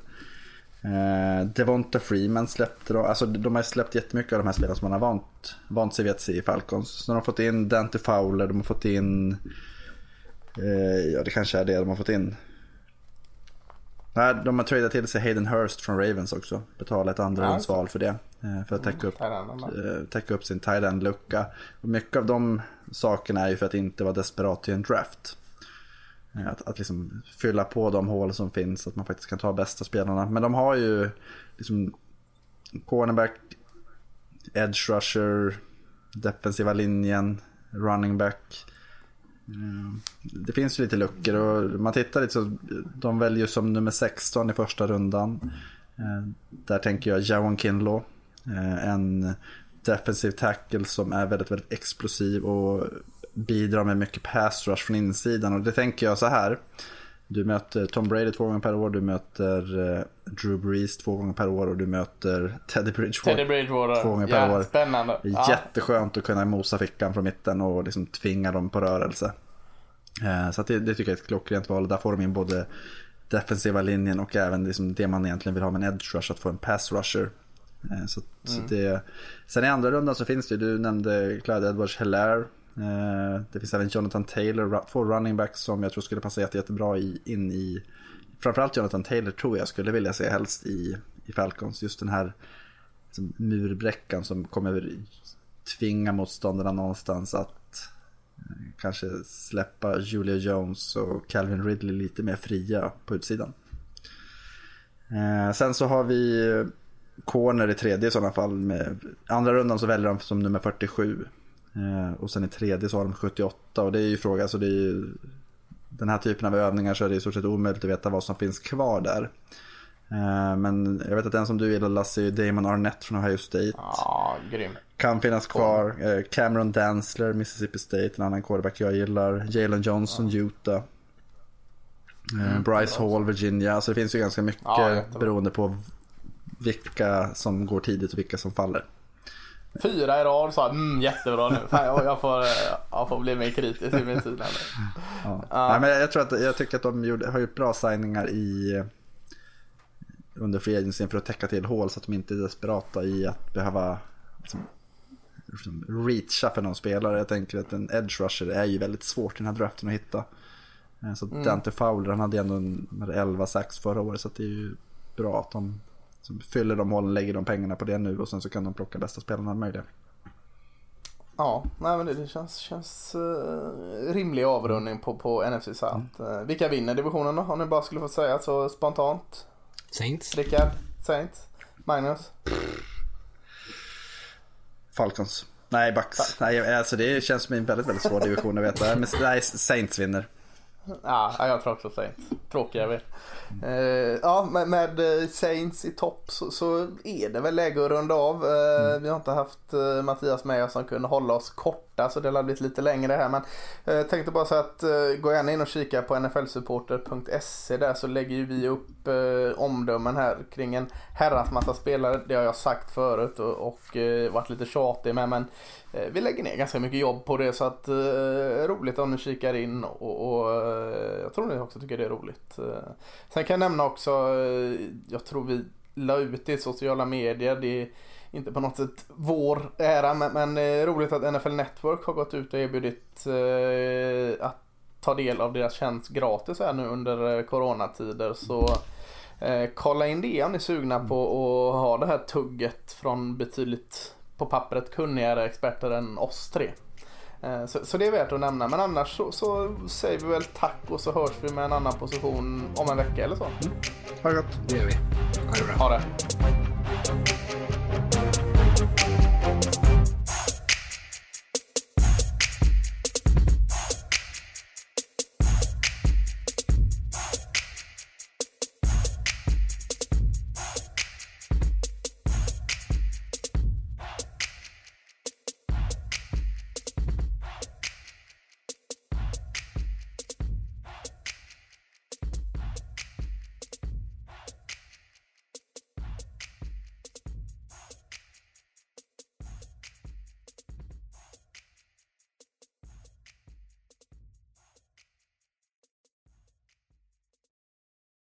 Eh, Devonta Freeman släppte de. Alltså de har släppt jättemycket av de här spelarna som man har vant, vant sig vid att se i Falcons. Så de har fått in Dante Fowler, de har fått in Eh, ja, det kanske är det de har fått in. Nej, de har tradat till sig Hayden Hurst från Ravens också. Betalat ett andrahandsval för det. Eh, för att täcka upp, mm, täcka upp sin tight end-lucka. Och mycket av de sakerna är ju för att inte vara desperat i en draft. Att, att liksom fylla på de hål som finns, så att man faktiskt kan ta bästa spelarna. Men de har ju liksom cornerback, edge rusher, defensiva linjen, running back. Det finns ju lite luckor och man tittar lite så de väljer som nummer 16 i första rundan. Eh, där tänker jag Jawan Kinlaw. Eh, en defensiv tackle som är väldigt, väldigt explosiv och bidrar med mycket pass rush från insidan. Och det tänker jag så här. Du möter Tom Brady två gånger per år, du möter uh, Drew Brees två gånger per år och du möter Teddy Bridgewater, Teddy Bridgewater. två gånger per ja, år. Spännande. Är jätteskönt att kunna mosa fickan från mitten och liksom tvinga dem på rörelse. Uh, så det, det, tycker jag är ett klockrent val. Där får de in både defensiva linjen och även liksom det man egentligen vill ha med en edge rush, att få en pass rusher. Uh, så, mm. så det, sen i andra rundan så finns det, du nämnde Clyde Edwards Hilaire Eh, Eh, det finns även Jonathan Taylor, två running backs som jag tror skulle passa jätte, jättebra i, in i Framförallt Jonathan Taylor tror jag skulle vilja se helst i, i Falcons. Just den här liksom, murbräckan som kommer tvinga motståndarna någonstans att eh, kanske släppa Julia Jones och Calvin Ridley lite mer fria på utsidan. Eh, sen så har vi corner i tredje i sådana fall. Med, andra rundan så väljer de som nummer 47 och sen i tredje så har de 78 och det är ju fråga, alltså det är ju den här typen av övningar så är det i stort sett omöjligt att veta vad som finns kvar där. Eh, men jag vet att den som du gillar Lasse är Damon Arnett från Ohio State. Ja, grym. Kan finnas kvar. Eh, Cameron Danzler, Mississippi State, en annan quarterback jag gillar. Jalen Johnson, ja. Utah. Mm, Bryce Hall, Virginia. Så alltså det finns ju ganska mycket ja, beroende på vilka som går tidigt och vilka som faller. Fyra i rad sa mm, jättebra nu. Fan, jag, jag, får, jag får bli mer kritisk i min sida. Ja. Ja. Nej, men jag, tror att, jag tycker att de gjorde, har gjort bra signingar i under free agency för att täcka till hål så att de inte är desperata i att behöva liksom, reacha för någon spelare. Jag tänker att en edge rusher är ju väldigt svårt i den här draften att hitta. Eh, så mm. Dante Fowler han hade ändå en 11 sax förra året så det är ju bra att de som fyller de hålen, lägger de pengarna på det nu och sen så kan de plocka bästa spelarna möjliga. Ja, nej men det, det känns, känns uh, rimlig avrundning på, på NFC South. Mm. Uh, vilka vinner divisionen då? Om ni bara skulle få säga så spontant. Saints. Rickard, Saints. Magnus. Falcons. Nej, Bucks. Nej, alltså det känns som en väldigt, väldigt svår division att veta. Men nej, Saints vinner. Ja, jag tror också Saints. Tråkiga vi. Uh, ja, med, med eh, Saints i topp så, så, är det väl läge att runda av. Uh, mm. Vi har inte haft Mattias med oss som kunde hålla oss korta så det har blivit lite längre här. Men jag tänkte bara så att eh, gå gärna in och kika på nflsupporter.se där så lägger ju vi upp eh, omdömen här kring en herrans massa spelare. Det har jag sagt förut och, och varit lite tjatig med men Eh, vi lägger ner ganska mycket jobb på det så att eh, roligt om ni kikar in och, och eh, jag tror ni också tycker det är roligt. Eh, sen kan jag nämna också, eh, jag tror vi la ut det i sociala medier. Det är inte på något sätt vår ära men, men eh, roligt att NFL Network har gått ut och erbjudit att ta del av deras tjänst gratis här nu under coronatider. Så kolla in det om ni är sugna på att ha det här tugget från betydligt på pappret kunnigare experter än oss tre. Eh, så, så, det är värt att nämna. Men annars så, så, säger vi väl tack och så hörs vi med en annan position om en vecka eller så. Mm. Ha det gott. Det gör vi. Ha det bra. Ha det.